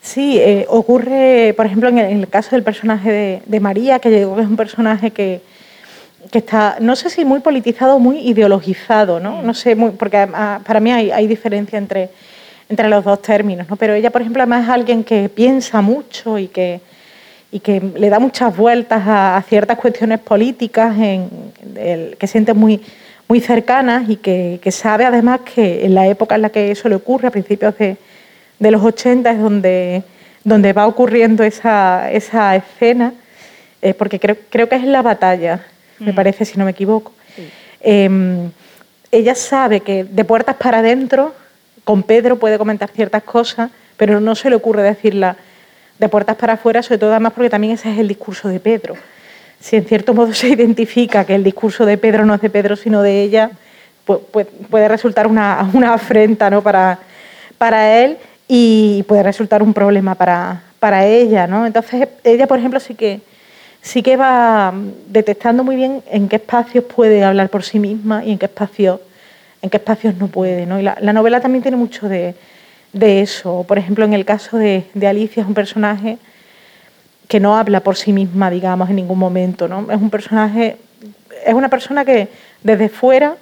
Sí, eh, ocurre, por ejemplo, en el, caso del personaje de, María, que es un personaje que, que está, no sé si muy politizado muy ideologizado, ¿no? No sé, porque para mí hay, diferencia entre, entre los dos términos, ¿no? Pero ella, por ejemplo, además es alguien que piensa mucho y que, y que le da muchas vueltas a, ciertas cuestiones políticas en, que siente muy, muy cercanas y que, sabe además que en la época en la que eso le ocurre, a principios de, los 80, es donde, donde va ocurriendo esa, esa escena, eh, porque creo, creo que es la batalla me mm. parece, si no me equivoco. Em, ella sabe que de puertas para adentro, con Pedro puede comentar ciertas cosas, pero no se le ocurre decirla de puertas para afuera, sobre todo además porque también ese es el discurso de Pedro. Si en cierto modo se identifica que el discurso de Pedro no es de Pedro, sino de ella, puede resultar una, afrenta ¿no? para, para él y puede resultar un problema para, para ella. ¿no? Entonces, ella, por ejemplo, sí que sí que va detectando muy bien en qué espacios puede hablar por sí misma y en qué espacios, en qué espacios no puede. Y la, novela también tiene mucho de, eso. Por ejemplo, en el caso de, Alicia es un personaje que no habla por sí misma, digamos, en ningún momento. Es un personaje, es una persona que desde fuera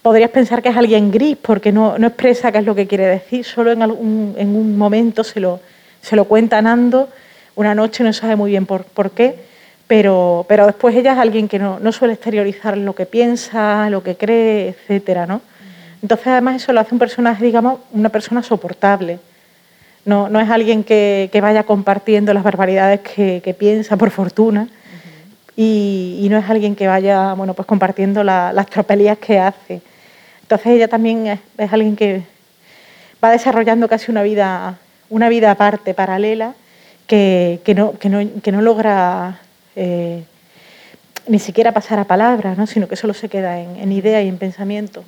podrías pensar que es alguien gris porque no, expresa qué es lo que quiere decir, solo en, en un momento se lo, se lo cuenta Nando, una noche no sabe muy bien por, por qué pero, pero después ella es alguien que no, no, suele exteriorizar lo que piensa, lo que cree, etcétera, ¿no? Entonces, además, eso lo hace un personaje, digamos, una persona soportable. No, no es alguien que, que, vaya compartiendo las barbaridades que, que piensa, por fortuna, y, y, no es alguien que vaya, bueno, pues compartiendo las tropelías que hace. Entonces, ella también es, es, alguien que va desarrollando casi una vida, una vida aparte, paralela, que, que no, no, que no logra eh, ni siquiera pasar a palabras, ¿no? sino que solo se queda en, idea y en pensamiento.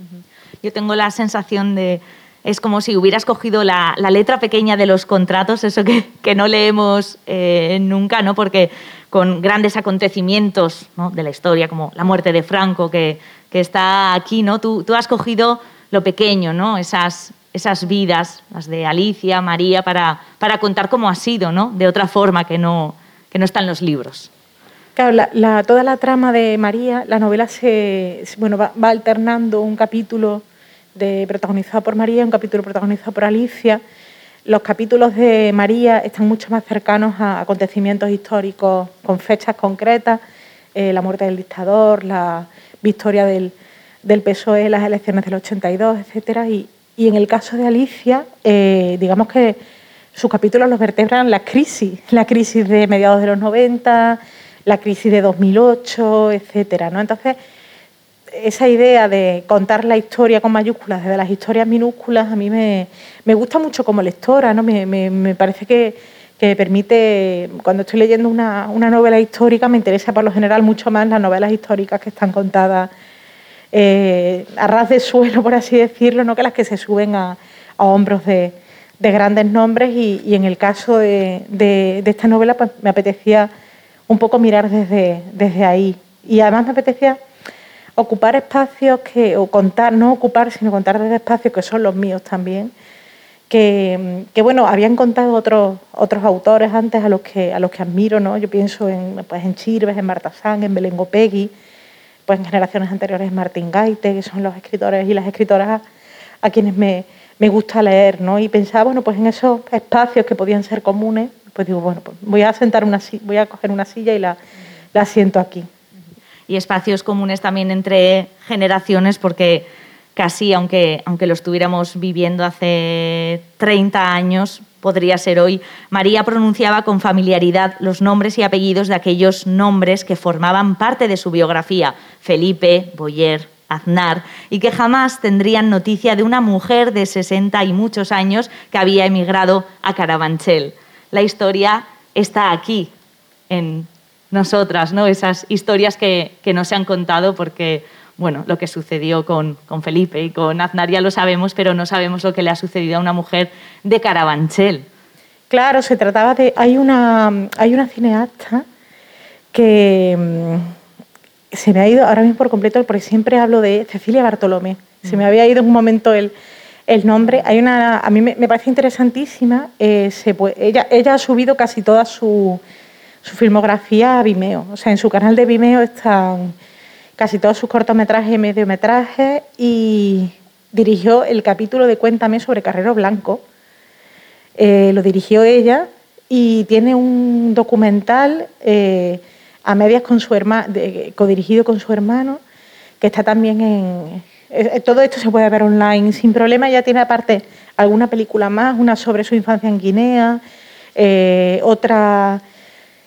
Yo tengo la sensación de, es como si hubieras cogido la, letra pequeña de los contratos, eso que, no leemos eh, nunca, ¿no? porque con grandes acontecimientos de la historia, como la muerte de Franco, que, está aquí, ¿no? Tú, has cogido lo pequeño, ¿no? esas, vidas, las de Alicia, María, para, para contar cómo ha sido, ¿no? de otra forma que no, que no está en los libros. Claro, toda la trama de María, la novela se, bueno, va, alternando un capítulo de, protagonizado por María un capítulo protagonizado por Alicia. los capítulos de María están mucho más cercanos a acontecimientos históricos con fechas concretas, eh, la muerte del dictador, la victoria del, PSOE, las elecciones del 82, etcétera. Y, y en el caso de Alicia, eh, digamos que sus capítulos los vertebran la crisis, la crisis de mediados de los 90, la crisis de 2008, etcétera. ¿no? Entonces, esa idea de contar la historia con mayúsculas desde las historias minúsculas a mí me, gusta mucho como lectora, ¿no? me, parece que, que, permite, cuando estoy leyendo una, novela histórica, me interesa por lo general mucho más las novelas históricas que están contadas eh, a ras de suelo, por así decirlo, ¿no? que las que se suben a, hombros de, grandes nombres y, en el caso de, esta novela pues, me apetecía un poco mirar desde, desde ahí y además me apetecía ocupar espacios que, o contar, no ocupar, sino contar desde espacios que son los míos también, que, bueno, habían contado otros, otros autores antes a los que, a los que admiro, ¿no? Yo pienso en, pues, en Chirves, en Marta Sang, en Belén Gopegui, pues en generaciones anteriores Martín Gaite, que son los escritores y las escritoras a, quienes me, me, gusta leer, ¿no? Y pensaba, bueno, pues en esos espacios que podían ser comunes, pues digo, bueno, pues voy a sentar una voy a coger una silla y la, la siento aquí y espacios comunes también entre generaciones, porque casi, aunque, aunque lo estuviéramos viviendo hace 30 años, podría ser hoy, María pronunciaba con familiaridad los nombres y apellidos de aquellos nombres que formaban parte de su biografía, Felipe, Boyer, Aznar, y que jamás tendrían noticia de una mujer de 60 y muchos años que había emigrado a Carabanchel. La historia está aquí, en nosotras, ¿no? esas historias que, que nos se han contado porque bueno, lo que sucedió con, con, Felipe y con Aznar ya lo sabemos, pero no sabemos lo que le ha sucedido a una mujer de Carabanchel. Claro, se trataba de... Hay una, hay una cineasta que mm, se me ha ido ahora mismo por completo, porque siempre hablo de Cecilia Bartolomé. Se me mm. había ido en un momento el, el nombre. Hay una, a mí me, parece interesantísima. Eh, ella, ha subido casi toda su su filmografía a Vimeo. O sea, en su canal de Vimeo están casi todos sus cortometrajes y mediometrajes y dirigió el capítulo de Cuéntame sobre Carrero Blanco. Eh, lo dirigió ella y tiene un documental eh, a medias con su hermano, codirigido con su hermano, que está también en... Eh, todo esto se puede ver online sin problema. Ya tiene aparte alguna película más, una sobre su infancia en Guinea, otra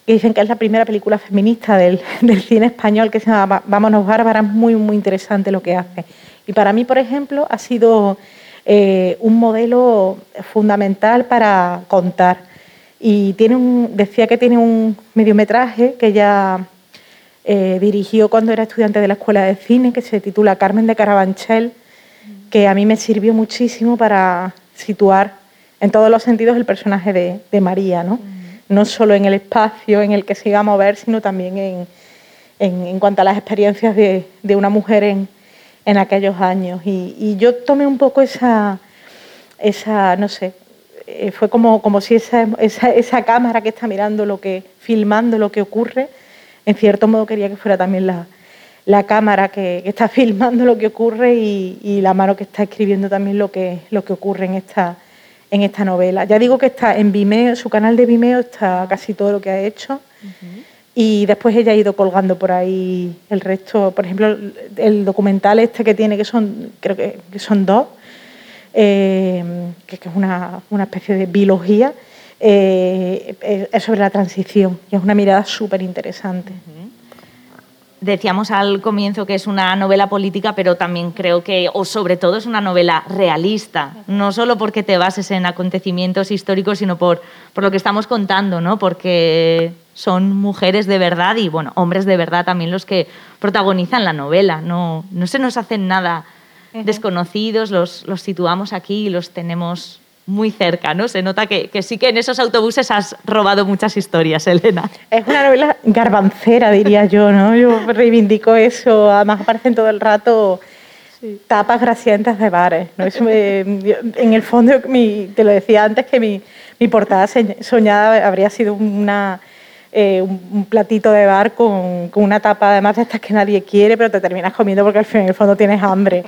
que dicen que es la primera película feminista del, cine español que se llama Vámonos Bárbara, muy, muy interesante lo que hace. Y para mí, por ejemplo, ha sido eh, un modelo fundamental para contar. Y tiene un, decía que tiene un mediometraje que ya eh, dirigió cuando era estudiante de la Escuela de Cine, que se titula Carmen de Carabanchel, que a mí me sirvió muchísimo para situar en todos los sentidos el personaje de, de María, ¿no? no solo en el espacio en el que se iba a mover, sino también en, en, cuanto a las experiencias de, de una mujer en, en aquellos años. Y, y, yo tomé un poco esa, esa no sé, eh, fue como, como si esa, esa, esa, cámara que está mirando lo que, filmando lo que ocurre, en cierto modo quería que fuera también la, la cámara que, que, está filmando lo que ocurre y, y, la mano que está escribiendo también lo que, lo que ocurre en esta en esta novela. Ya digo que está en Vimeo, su canal de Vimeo está casi todo lo que ha hecho. Y después ella ha ido colgando por ahí el resto. Por ejemplo, el documental este que tiene, que son, creo que, son dos, eh, que, es una, especie de biología, eh, es sobre la transición y es una mirada súper interesante. Decíamos al comienzo que es una novela política, pero también creo que, o sobre todo, es una novela realista, no solo porque te bases en acontecimientos históricos, sino por, por lo que estamos contando, ¿no? porque son mujeres de verdad y bueno, hombres de verdad también los que protagonizan la novela. No, no se nos hacen nada desconocidos, los, los situamos aquí y los tenemos muy cerca, ¿no? Se nota que, sí que en esos autobuses has robado muchas historias, Elena. Es una novela garbancera, diría yo, ¿no? Yo reivindico eso. Además aparecen todo el rato tapas grasientas de bares. ¿no? en el fondo, te lo decía antes, que mi, portada soñada habría sido una, eh, un platito de bar con, una tapa además de estas que nadie quiere, pero te terminas comiendo porque al fin en el fondo tienes hambre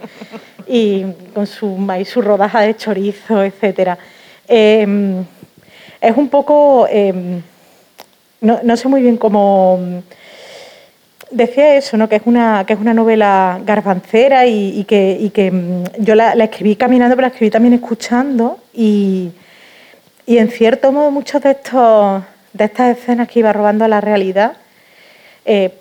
y con su maíz, su rodaja de chorizo, etcétera. Em, es un poco, em, no, sé muy bien cómo decía eso, ¿no? que, es una, que es una novela garbancera y, que, que, mm, yo la, escribí caminando, pero la escribí también escuchando y, en cierto modo muchos de, estos, de estas escenas que iba robando a la realidad eh,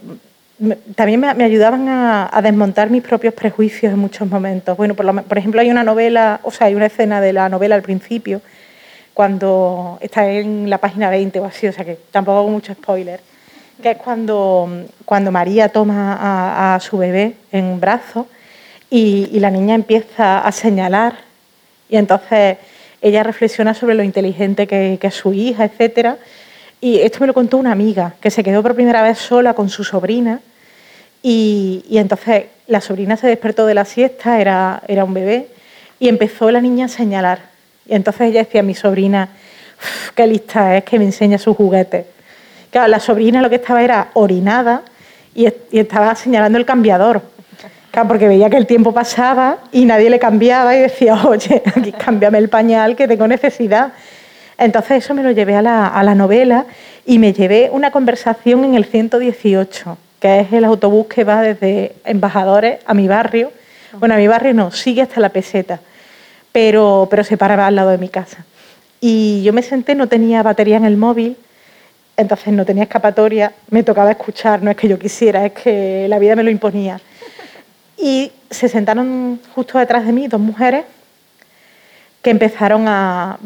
también me, ayudaban a, desmontar mis propios prejuicios en muchos momentos. Bueno, por, ejemplo, hay una novela, o sea, hay una escena de la novela al principio, cuando está en la página 20 o así, o sea que tampoco hago mucho spoiler que es cuando, cuando María toma a, su bebé en brazos y, y, la niña empieza a señalar y entonces ella reflexiona sobre lo inteligente que, es su hija, etc. Y esto me lo contó una amiga que se quedó por primera vez sola con su sobrina y, y entonces la sobrina se despertó de la siesta, era, era un bebé, y empezó la niña a señalar. Y entonces ella decía, mi sobrina, qué lista es que me enseña sus juguetes. Claro, la sobrina lo que estaba era orinada y, estaba señalando el cambiador. Claro, porque veía que el tiempo pasaba y nadie le cambiaba y decía, oye, aquí cámbiame el pañal que tengo necesidad. Entonces eso me lo llevé a la, novela y me llevé una conversación en el 118, que es el autobús que va desde Embajadores a mi barrio. Bueno, a mi barrio no, sigue hasta la peseta, pero, pero se paraba al lado de mi casa. Y yo me senté, no tenía batería en el móvil entonces no tenía escapatoria, me tocaba escuchar, no es que yo quisiera, es que la vida me lo imponía. Y se sentaron justo detrás de mí dos mujeres que empezaron a...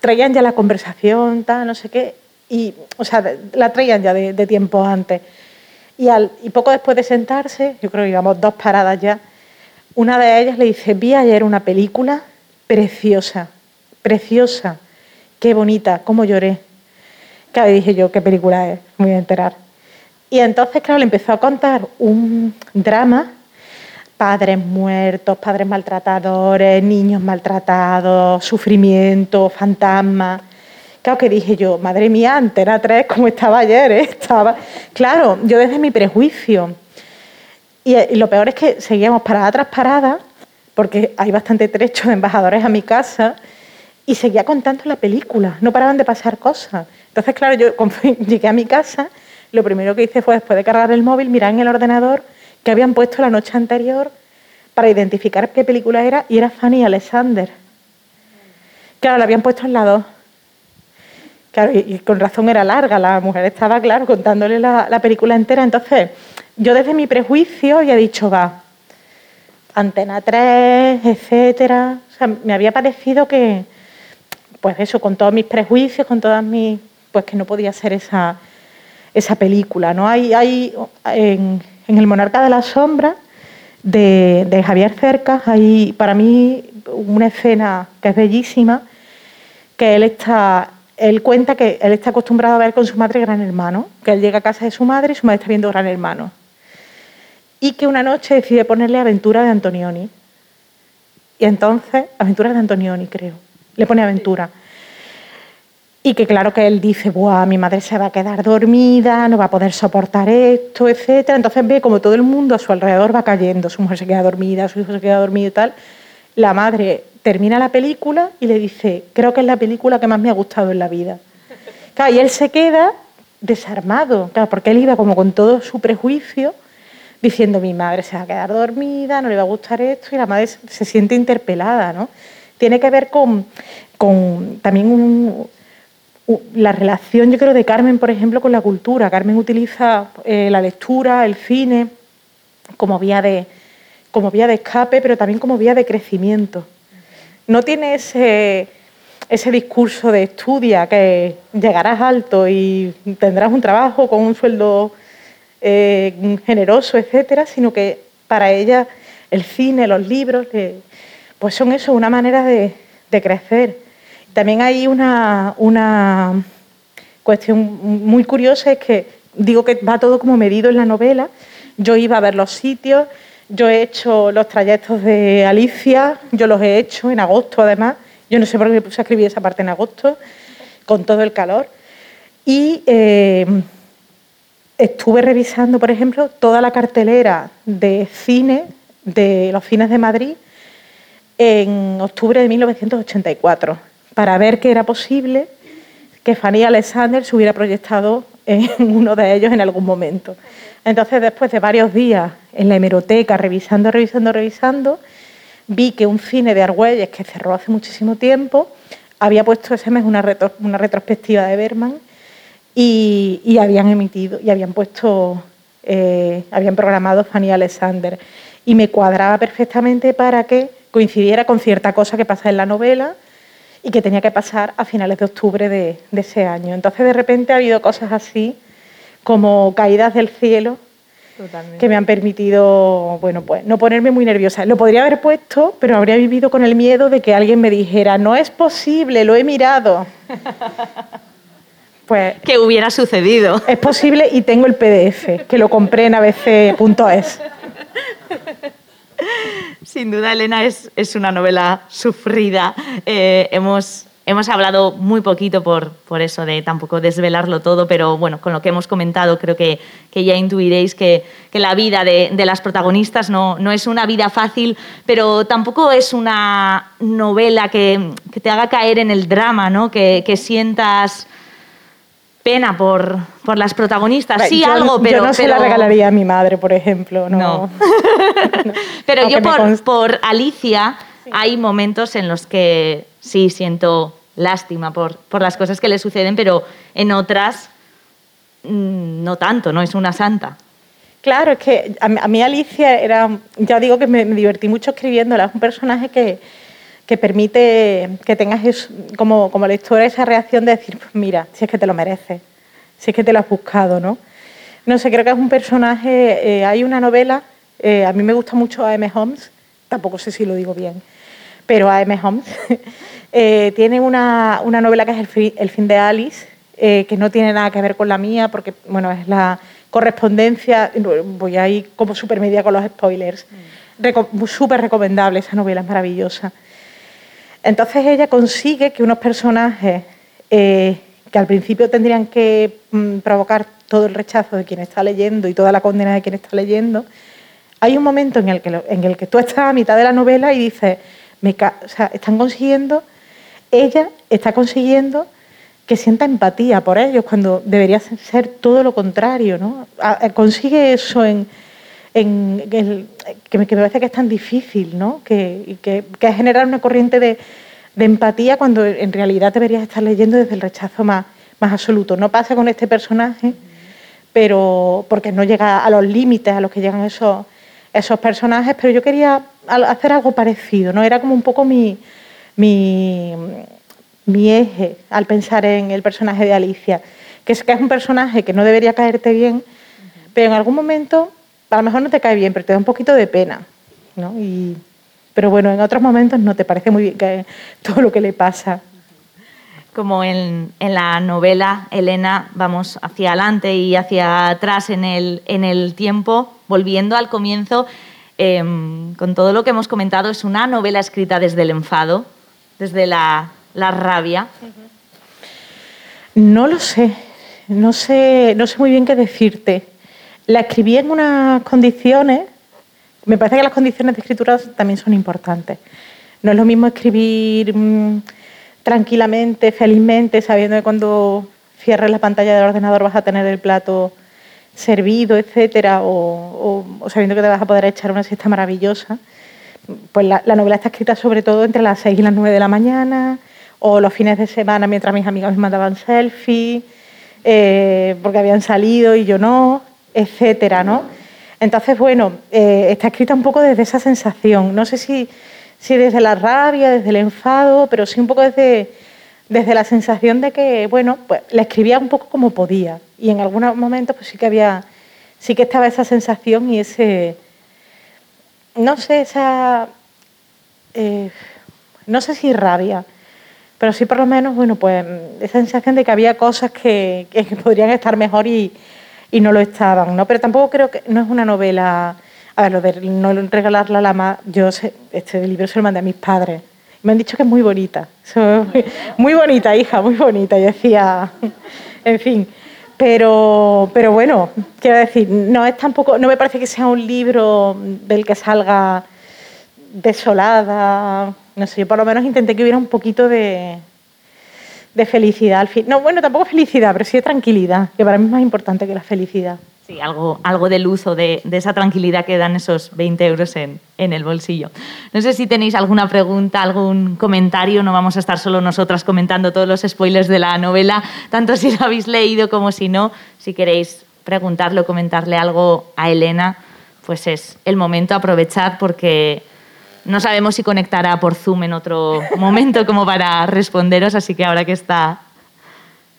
traían ya la conversación, tal, no sé qué, y, o sea, la traían ya de, tiempo antes. Y, al, y poco después de sentarse, yo creo que íbamos dos paradas ya, una de ellas le dice, vi ayer una película preciosa, preciosa, qué bonita, cómo lloré. Claro, dije yo, ¿qué película es? Me voy a enterar. Y entonces, claro, le empezó a contar un drama, padres muertos, padres maltratadores, niños maltratados, sufrimiento, fantasmas. Claro que dije yo, madre mía, Antena 3, como estaba ayer, ¿eh? estaba... Claro, yo desde mi prejuicio. Y, y, lo peor es que seguíamos parada tras parada, porque hay bastante trecho de embajadores a mi casa, y seguía contando la película, no paraban de pasar cosas. Entonces, claro, yo llegué a mi casa, lo primero que hice fue, después de cargar el móvil, mirar en el ordenador que habían puesto la noche anterior para identificar qué película era, y era Fanny Alexander. Claro, la habían puesto en la 2. Claro, y, con razón era larga, la mujer estaba, claro, contándole la, la película entera. Entonces, yo desde mi prejuicio había dicho, va, Antena 3, etcétera. O sea, me había parecido que, pues eso, con todos mis prejuicios, con todas mis pues que no podía ser esa, esa película. ¿no? Hay, hay en, El Monarca de la Sombra de, Javier Cercas, hay para mí una escena que es bellísima, que él está él cuenta que él está acostumbrado a ver con su madre Gran Hermano, que él llega a casa de su madre y su madre está viendo Gran Hermano. Y que una noche decide ponerle Aventura de Antonioni. Y entonces, Aventura de Antonioni, creo. Le pone Aventura. Y que claro que él dice, Buah, mi madre se va a quedar dormida, no va a poder soportar esto, etc. Entonces ve como todo el mundo a su alrededor va cayendo, su mujer se queda dormida, su hijo se queda dormido y tal. La madre termina la película y le dice, creo que es la película que más me ha gustado en la vida. y él se queda desarmado, claro, porque él iba como con todo su prejuicio, diciendo, mi madre se va a quedar dormida, no le va a gustar esto, y la madre se siente interpelada, ¿no? Tiene que ver con también un, la relación, yo creo, de Carmen, por ejemplo, con la cultura. Carmen utiliza eh, la lectura, el cine, como vía, de, como vía de escape, pero también como vía de crecimiento. No tiene ese, ese discurso de estudia, que llegarás alto y tendrás un trabajo con un sueldo eh, generoso, etcétera, sino que para ella el cine, los libros, pues son eso, una manera de, de crecer también hay una, cuestión muy curiosa, es que digo que va todo como medido en la novela. Yo iba a ver los sitios, yo he hecho los trayectos de Alicia, yo los he hecho en agosto además. Yo no sé por qué me puse a escribir esa parte en agosto, con todo el calor. Y eh, estuve revisando, por ejemplo, toda la cartelera de cine de los cines de Madrid en octubre de 1984 para ver que era posible que Fanny Alexander se hubiera proyectado en uno de ellos en algún momento. Entonces, después de varios días en la hemeroteca, revisando, revisando, revisando, vi que un cine de Argüelles, que cerró hace muchísimo tiempo, había puesto ese mes una, una retrospectiva de Berman y, habían emitido, y habían puesto, eh, habían programado Fanny Alexander. Y me cuadraba perfectamente para que coincidiera con cierta cosa que pasa en la novela y que tenía que pasar a finales de octubre de, ese año. Entonces, de repente ha habido cosas así, como caídas del cielo, que me han permitido, bueno, pues no ponerme muy nerviosa. Lo podría haber puesto, pero habría vivido con el miedo de que alguien me dijera, no es posible, lo he mirado. Pues, que hubiera sucedido. Es posible y tengo el PDF, que lo compré en abc.es. Sin duda, Elena, es, es una novela sufrida. Eh, hemos, hemos hablado muy poquito por, por eso de tampoco desvelarlo todo, pero bueno, con lo que hemos comentado creo que, que ya intuiréis que, que la vida de, de, las protagonistas no, no es una vida fácil, pero tampoco es una novela que, que te haga caer en el drama, ¿no? que, que sientas pena por, por las protagonistas. Sí, algo, pero. Yo no se la regalaría a mi madre, por ejemplo. No. pero yo, por, por Alicia, hay momentos en los que sí siento lástima por, por las cosas que le suceden, pero en otras mm, no tanto, no es una santa. Claro, es que a mí Alicia era, ya digo que me, me divertí mucho escribiéndola, es un personaje que, que permite que tengas como, como lectora esa reacción de decir, pues mira, si es que te lo mereces, si es que te lo has buscado, ¿no? No sé, creo que es un personaje, eh, hay una novela, eh, a mí me gusta mucho A.M. Holmes, tampoco sé si lo digo bien, pero A.M. Holmes eh, tiene una, una, novela que es El fin, de Alice, que no tiene nada que ver con la mía, porque, bueno, es la correspondencia, voy ahí como supermedia con los spoilers, mm. súper recomendable, esa novela es maravillosa. Entonces ella consigue que unos personajes eh, que al principio tendrían que mm, provocar todo el rechazo de quien está leyendo y toda la condena de quien está leyendo, hay un momento en el que, en el que tú estás a mitad de la novela y dices, o sea, están consiguiendo, ella está consiguiendo que sienta empatía por ellos cuando debería ser todo lo contrario, ¿no? Consigue eso en, en que, me, parece que es tan difícil, ¿no? que, que, que es generar una corriente de, empatía cuando en realidad deberías estar leyendo desde el rechazo más, absoluto. No pasa con este personaje, pero porque no llega a los límites a los que llegan esos, esos personajes, pero yo quería hacer algo parecido, ¿no? Era como un poco mi, mi, mi eje al pensar en el personaje de Alicia, que es, que es un personaje que no debería caerte bien, pero en algún momento a lo mejor no te cae bien, pero te da un poquito de pena. ¿no? Y, pero bueno, en otros momentos no te parece muy bien que, todo lo que le pasa. Como en, en, la novela, Elena, vamos hacia adelante y hacia atrás en el, en el tiempo, volviendo al comienzo, em, con todo lo que hemos comentado, es una novela escrita desde el enfado, desde la, la rabia. No lo sé, no sé, no sé muy bien qué decirte. La escribí en unas condiciones, me parece que las condiciones de escritura también son importantes. No es lo mismo escribir mm, tranquilamente, felizmente, sabiendo que cuando cierres la pantalla del ordenador vas a tener el plato servido, etcétera, o, sabiendo que te vas a poder echar una siesta maravillosa. Pues la, novela está escrita sobre todo entre las 6 y las 9 de la mañana, o los fines de semana mientras mis amigas me mandaban selfies, eh, porque habían salido y yo no etcétera, ¿no? Entonces, bueno, eh, está escrita un poco desde esa sensación. No sé si, si desde la rabia, desde el enfado, pero sí un poco desde, desde la sensación de que, bueno, pues la escribía un poco como podía. Y en algunos momentos, pues sí que había, sí que estaba esa sensación y ese, no sé, esa, eh, no sé si rabia, pero sí por lo menos, bueno, pues esa sensación de que había cosas que, que podrían estar mejor y, y no lo estaban, ¿no? Pero tampoco creo que no es una novela, a ver, lo de no regalarla a la más, yo este libro se lo mandé a mis padres. Me han dicho que es muy bonita, muy bonita, hija, muy bonita. Y decía, en fin, pero, pero bueno, quiero decir, no es tampoco, no me parece que sea un libro del que salga desolada, no sé, yo por lo menos intenté que hubiera un poquito de, de felicidad al fin. No, bueno, tampoco felicidad, pero sí de tranquilidad, que para mí es más importante que la felicidad. Sí, algo, algo de luz o de, esa tranquilidad que dan esos 20 euros en, en, el bolsillo. No sé si tenéis alguna pregunta, algún comentario. No vamos a estar solo nosotras comentando todos los spoilers de la novela, tanto si lo habéis leído como si no. Si queréis preguntarle o comentarle algo a Elena, pues es el momento, aprovechar porque no sabemos si conectará por Zoom en otro momento como para responderos, así que ahora que está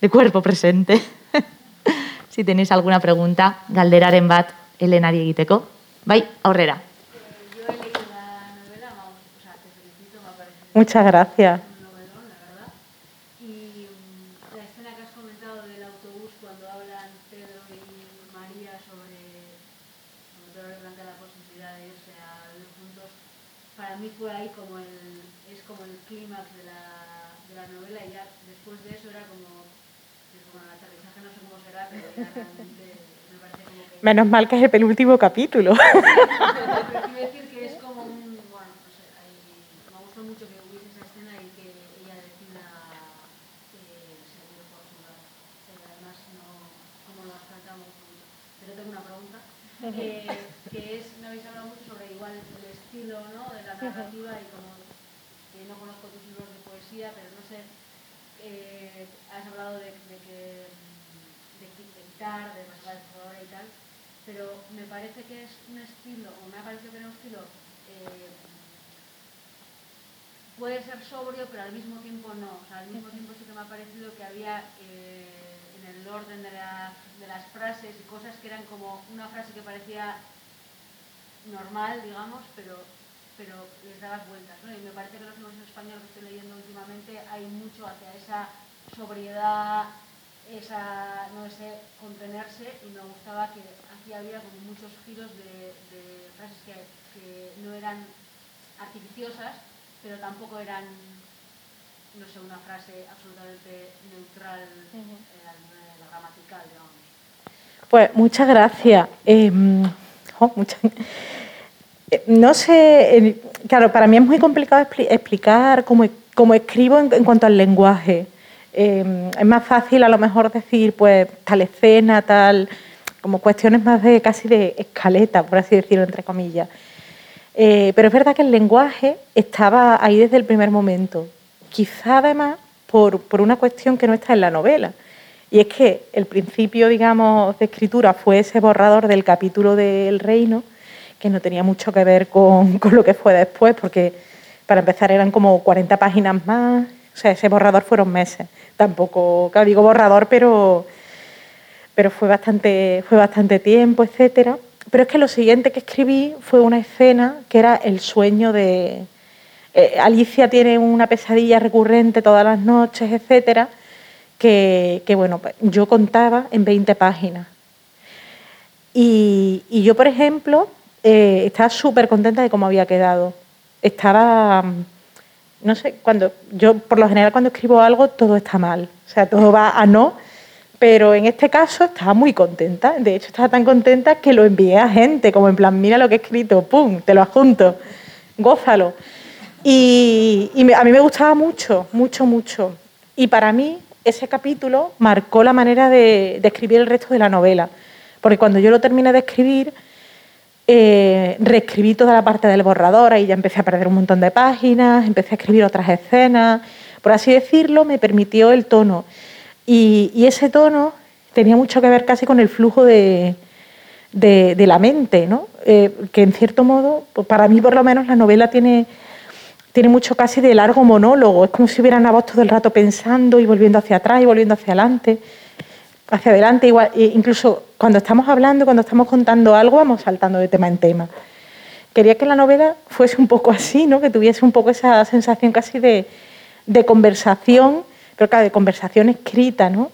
de cuerpo presente. si tenéis alguna pregunta, galderaren bat Elena egiteko. Bai, aurrera. Muchas gracias. Y la escena que has comentado del autobús cuando hablan Pedro y María sobre cuando Pedro le plantea la posibilidad de irse a vivir juntos, para mí fue ahí como el, es como el clímax de la, de la novela y ya después de eso era como Menos mal que es el penúltimo capítulo. Quiero decir que es como un. Bueno, no sé, me gustó mucho que hubiese esa escena y que ella decida eh, seguir por su lado. Además, no, como lo tratamos Pero tengo una pregunta. Eh, que es, me habéis hablado mucho sobre igual el estilo ¿no? de la narrativa y como que no conozco tus libros de poesía, pero no sé, eh, has hablado de, de que de, de quitar, de pasar de y tal pero me parece que es un estilo, o me ha parecido que era un estilo, eh, puede ser sobrio, pero al mismo tiempo no. O sea, al mismo tiempo sí que me ha parecido que había eh, en el orden de, de, las frases y cosas que eran como una frase que parecía normal, digamos, pero, pero les dabas vueltas. ¿no? Y me parece que los libros en español que estoy leyendo últimamente hay mucho hacia esa sobriedad, esa, no sé, contenerse y me gustaba que aquí había como muchos giros de, frases que, no eran artificiosas, pero tampoco eran, no sé, una frase absolutamente neutral eh, a nivel gramatical, digamos. Pues muchas gracias. Em, eh, no sé, claro, para mí es muy complicado explicar cómo, cómo escribo en, cuanto al lenguaje. Em, es más fácil a lo mejor decir, pues, tal escena, tal, como cuestiones más de casi de escaleta, por así decirlo, entre comillas. Eh, pero es verdad que el lenguaje estaba ahí desde el primer momento, quizá además por, por, una cuestión que no está en la novela. Y es que el principio, digamos, de escritura fue ese borrador del capítulo del reino, que no tenía mucho que ver con, con lo que fue después, porque para empezar eran como 40 páginas más, o sea, ese borrador fueron meses. Tampoco, claro, digo borrador, pero, pero fue, bastante, fue bastante tiempo, etcétera. Pero es que lo siguiente que escribí fue una escena que era el sueño de... Eh, Alicia tiene una pesadilla recurrente todas las noches, etcétera, que, bueno, pues, yo contaba en 20 páginas. Y, yo, por ejemplo, eh, estaba súper contenta de cómo había quedado. Estaba no sé, cuando yo por lo general cuando escribo algo todo está mal, o sea, todo va a no, pero en este caso estaba muy contenta, de hecho estaba tan contenta que lo envié a gente, como en plan, mira lo que he escrito, pum, te lo adjunto, gózalo. Y, a mí me gustaba mucho, mucho, mucho. Y para mí ese capítulo marcó la manera de escribir el resto de la novela, porque cuando yo lo terminé de escribir, eh, reescribí toda la parte del borrador, y ya empecé a perder un montón de páginas, empecé a escribir otras escenas, por así decirlo, me permitió el tono. Y, ese tono tenía mucho que ver casi con el flujo de, la mente, ¿no? Eh, que en cierto modo, pues para mí por lo menos la novela tiene, tiene mucho casi de largo monólogo, es como si hubieran a voz todo el rato pensando y volviendo hacia atrás y volviendo hacia adelante hacia adelante, igual, incluso cuando estamos hablando, cuando estamos contando algo, vamos saltando de tema en tema. Quería que la novela fuese un poco así, ¿no? que tuviese un poco esa sensación casi de, conversación, pero claro, de conversación escrita. ¿no?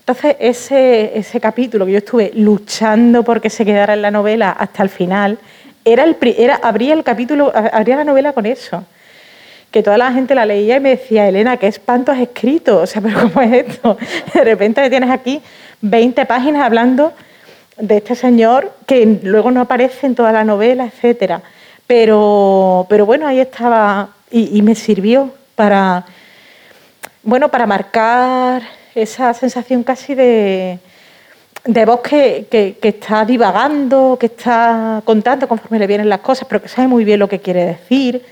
Entonces, ese, ese capítulo que yo estuve luchando porque se quedara en la novela hasta el final, era el, era, abría el capítulo, abría la novela con eso que toda la gente la leía y me decía, Elena, qué espanto has escrito, o sea, pero ¿cómo es esto? De repente tienes aquí 20 páginas hablando de este señor que luego no aparece en toda la novela, etcétera. Pero, pero bueno, ahí estaba y, me sirvió para, bueno, para marcar esa sensación casi de, de voz que, que, está divagando, que está contando conforme le vienen las cosas, pero que sabe muy bien lo que quiere decir.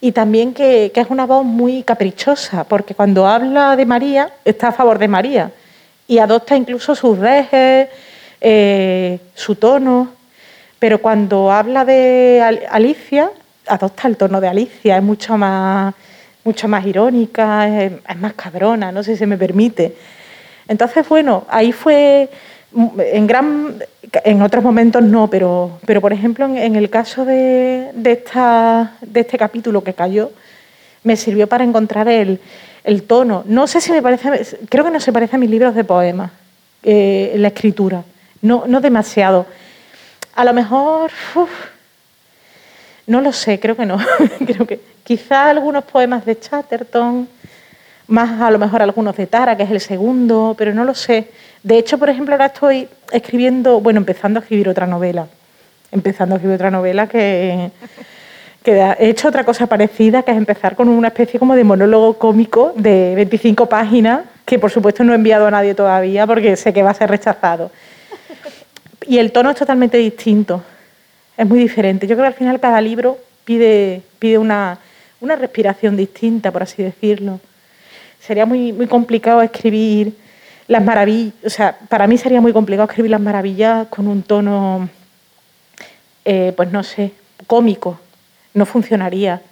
Y también que, es una voz muy caprichosa, porque cuando habla de María, está a favor de María. Y adopta incluso sus rejes, eh, su tono, pero cuando habla de Alicia, adopta el tono de Alicia, es mucho más, mucho más irónica, es, más cabrona, no sé si se me permite. Entonces, bueno, ahí fue en gran en otros momentos no, pero, pero por ejemplo en, el caso de, de, esta, de este capítulo que cayó, me sirvió para encontrar el, el, tono. No sé si me parece, creo que no se parece a mis libros de poemas, eh, la escritura, no, no demasiado. A lo mejor, no lo sé, creo que no. creo que quizá algunos poemas de Chatterton, más a lo mejor algunos de Tara, que es el segundo, pero no lo sé. De hecho, por ejemplo, ahora estoy escribiendo, bueno, empezando a escribir otra novela. Empezando a escribir otra novela que, he hecho otra cosa parecida, que es empezar con una especie como de monólogo cómico de 25 páginas, que por supuesto no he enviado a nadie todavía porque sé que va a ser rechazado. Y el tono es totalmente distinto, es muy diferente. Yo creo que al final cada libro pide, pide una, una respiración distinta, por así decirlo. Sería muy, muy complicado escribir las maravillas, o sea, para mí sería muy complicado escribir las maravillas con un tono, eh, pues no sé, cómico. No funcionaría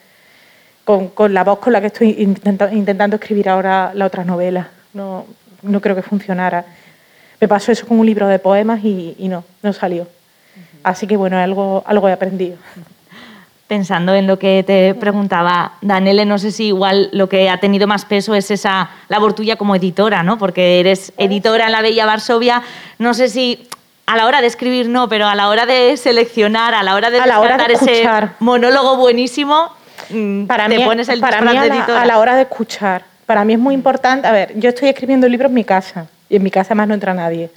con, con, la voz con la que estoy intentando escribir ahora la otra novela. No, no creo que funcionara. Me pasó eso con un libro de poemas y, no, no salió. Así que bueno, algo, algo he aprendido. Pensando en lo que te preguntaba, Daniele, no sé si igual lo que ha tenido más peso es esa labor tuya como editora, ¿no? Porque eres editora en la Bella Varsovia. No sé si a la hora de escribir no, pero a la hora de seleccionar, a la hora de a la hora de ese monólogo buenísimo, mm, para te pones el para mí a la, a la hora de escuchar. Para mí es muy importante. A ver, yo estoy escribiendo libros en mi casa y en mi casa más no entra nadie.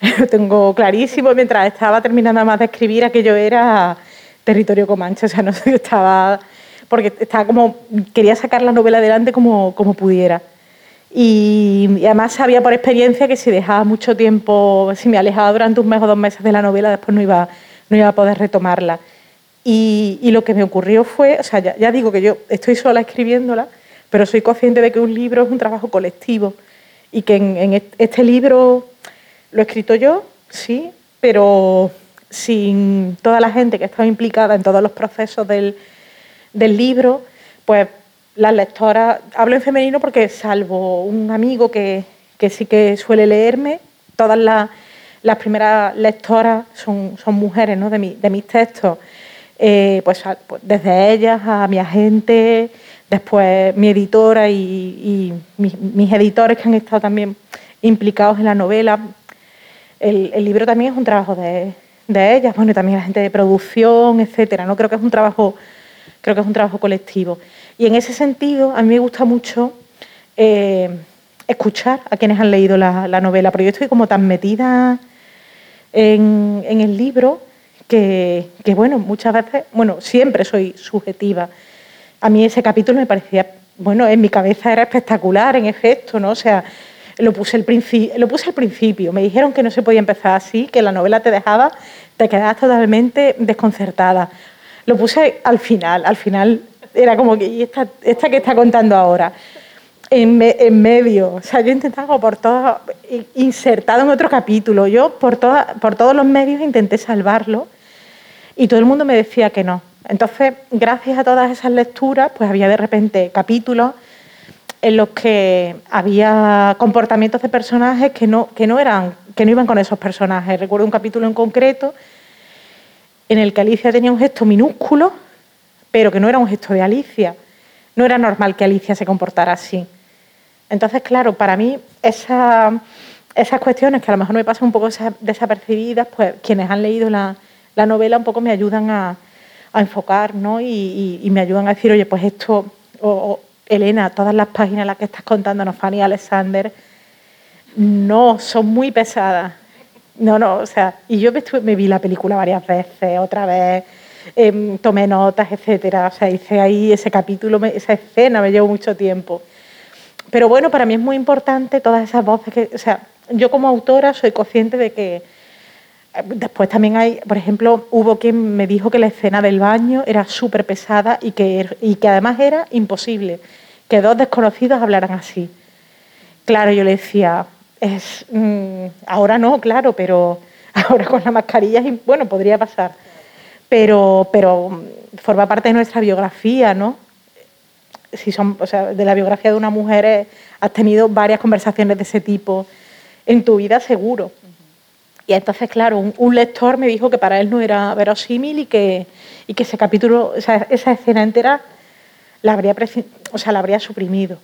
Lo tengo clarísimo. Mientras estaba terminando más de escribir, aquello era territorio comanche. O sea, no sé, estaba. Porque estaba como. Quería sacar la novela adelante como, como pudiera. Y, además sabía por experiencia que si dejaba mucho tiempo, si me alejaba durante un mes o dos meses de la novela, después no iba, no iba a poder retomarla. Y, y lo que me ocurrió fue, o sea, ya, ya, digo que yo estoy sola escribiéndola, pero soy consciente de que un libro es un trabajo colectivo y que en, este libro lo he escrito yo, sí, pero sin toda la gente que estaba implicada en todos los procesos del, libro, pues las lectoras, hablo en femenino porque salvo un amigo que, sí que suele leerme, todas las, primeras lectoras son, son mujeres ¿no? de, de mis textos, eh, pues, pues, desde ellas a mi agente, después mi editora y, mis, editores que han estado también implicados en la novela. El, libro también es un trabajo de, ellas, bueno, y también la gente de producción, etcétera. No creo que es un trabajo, creo que es un trabajo colectivo. Y en ese sentido, a mí me gusta mucho eh, escuchar a quienes han leído la, novela, porque yo estoy como tan metida en, el libro que, que, bueno, muchas veces, bueno, siempre soy subjetiva a mí ese capítulo me parecía, bueno, en mi cabeza era espectacular, en efecto, ¿no? O sea, lo puse, el lo puse al principio, me dijeron que no se podía empezar así, que la novela te dejaba, te quedabas totalmente desconcertada. Lo puse al final, al final era como que, ¿y esta, esta que está contando ahora? En, en, medio. O sea, yo intentaba por todo, insertado en otro capítulo. Yo por, toda, por todos los medios intenté salvarlo y todo el mundo me decía que no, entonces, gracias a todas esas lecturas, pues había de repente capítulos en los que había comportamientos de personajes que no, que no, eran, que no iban con esos personajes. Recuerdo un capítulo en concreto en el que Alicia tenía un gesto minúsculo, pero que no era un gesto de Alicia. No era normal que Alicia se comportara así. Entonces, claro, para mí esas cuestiones que a lo mejor me pasan un poco desapercibidas, pues quienes han leído la novela un poco me ayudan a, enfocar ¿no? y, me ayudan a decir, oye, pues esto, Elena, todas las páginas en las que estás contándonos, Fanny Alexander, no, son muy pesadas. No, no, o sea, y yo me, vi la película varias veces, otra vez, em, tomé notas, etcétera. O sea, hice ahí ese capítulo, esa escena me llevó mucho tiempo. pero bueno, para mí es muy importante todas esas voces que, o sea, yo como autora soy consciente de que después también hay, por ejemplo, hubo quien me dijo que la escena del baño era súper pesada y que, y que además era imposible que dos desconocidos hablaran así. Claro, yo le decía, es, mm, ahora no, claro, pero ahora con la mascarilla, bueno, podría pasar. Pero, pero mm, forma parte de nuestra biografía, ¿no? Si son, o sea, de la biografía de una mujer eh, has tenido varias conversaciones de ese tipo en tu vida seguro. Y entonces, claro, un, lector me dijo que para él no era verosímil y que, y que ese capítulo, o esa escena entera la habría, o sea, la habría suprimido.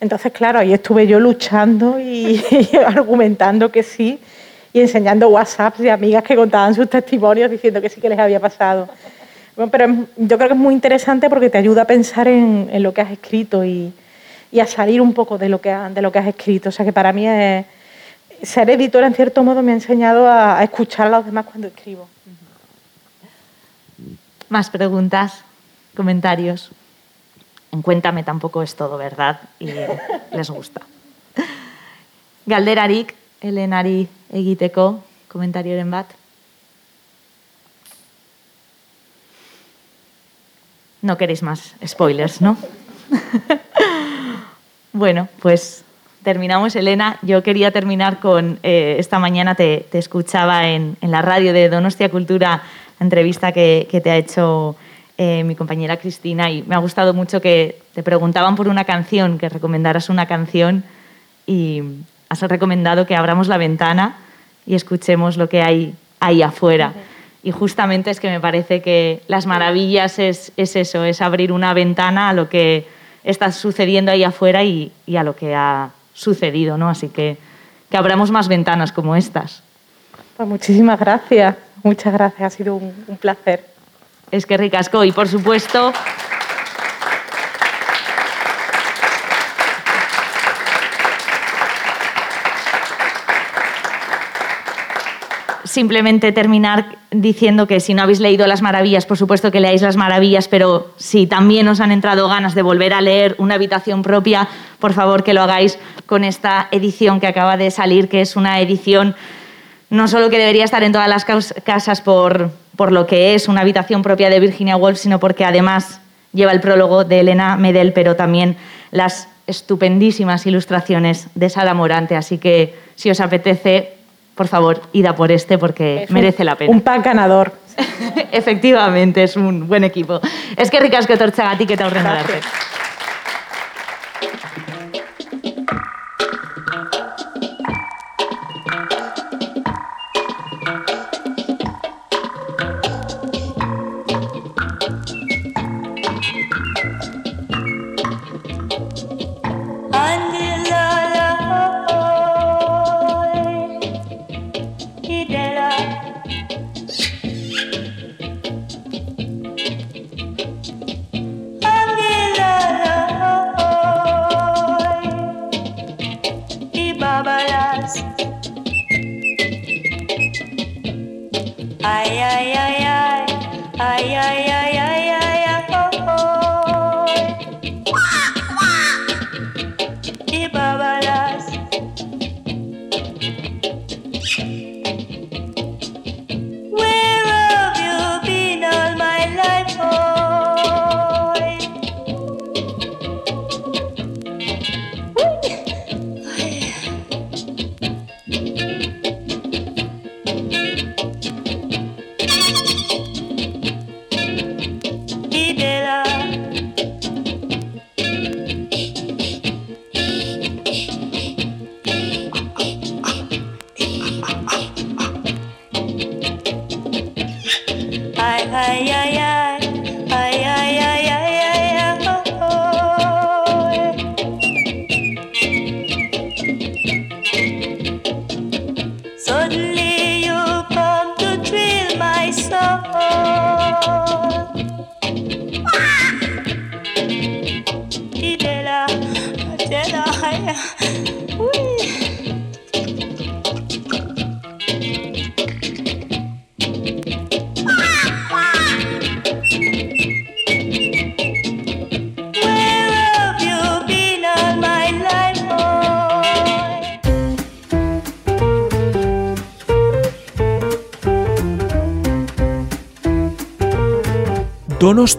Entonces, claro, ahí estuve yo luchando y, argumentando que sí y enseñando WhatsApps de amigas que contaban sus testimonios diciendo que sí que les había pasado. Pero yo creo que es muy interesante porque te ayuda a pensar en, lo que has escrito y, a salir un poco de lo, que, de lo que has escrito. O sea que para mí ser editora en cierto modo me ha enseñado a, a escuchar a los demás cuando escribo. Más preguntas, comentarios en Cuéntame tampoco es todo verdad y les gusta. Galderarik, Elenari egiteko, komentarioren bat. No queréis más spoilers, ¿no? bueno, pues terminamos, Elena. Yo quería terminar con, eh, esta mañana te, escuchaba en, la radio de Donostia Cultura, entrevista que, que te ha hecho eh, mi compañera Cristina, y me ha gustado mucho que te preguntaban por una canción, que recomendaras una canción y has recomendado que abramos la ventana y escuchemos lo que hay ahí afuera. Y justamente es que me parece que las maravillas es, eso, es abrir una ventana a lo que está sucediendo ahí afuera y, a lo que ha sucedido, ¿no? Así que que abramos más ventanas como estas. Pues muchísimas gracias, muchas gracias, ha sido un placer. Es que ricasco y por supuesto simplemente terminar diciendo que si no habéis leído Las Maravillas, por supuesto que leáis Las Maravillas, pero si también os han entrado ganas de volver a leer una habitación propia, por favor que lo hagáis con esta edición que acaba de salir, que es una edición no solo que debería estar en todas las casas por, por lo que es una habitación propia de Virginia Woolf, sino porque además lleva el prólogo de Elena Medel, pero también las estupendísimas ilustraciones de Sara Morante. Así que si os apetece, por favor, id a por este porque merece la pena. Un pack ganador. Efectivamente, es un buen equipo. Es que ricas que torchagati que te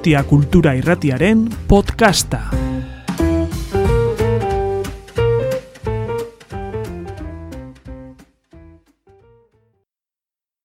Donostia Kultura Irratiaren podcasta.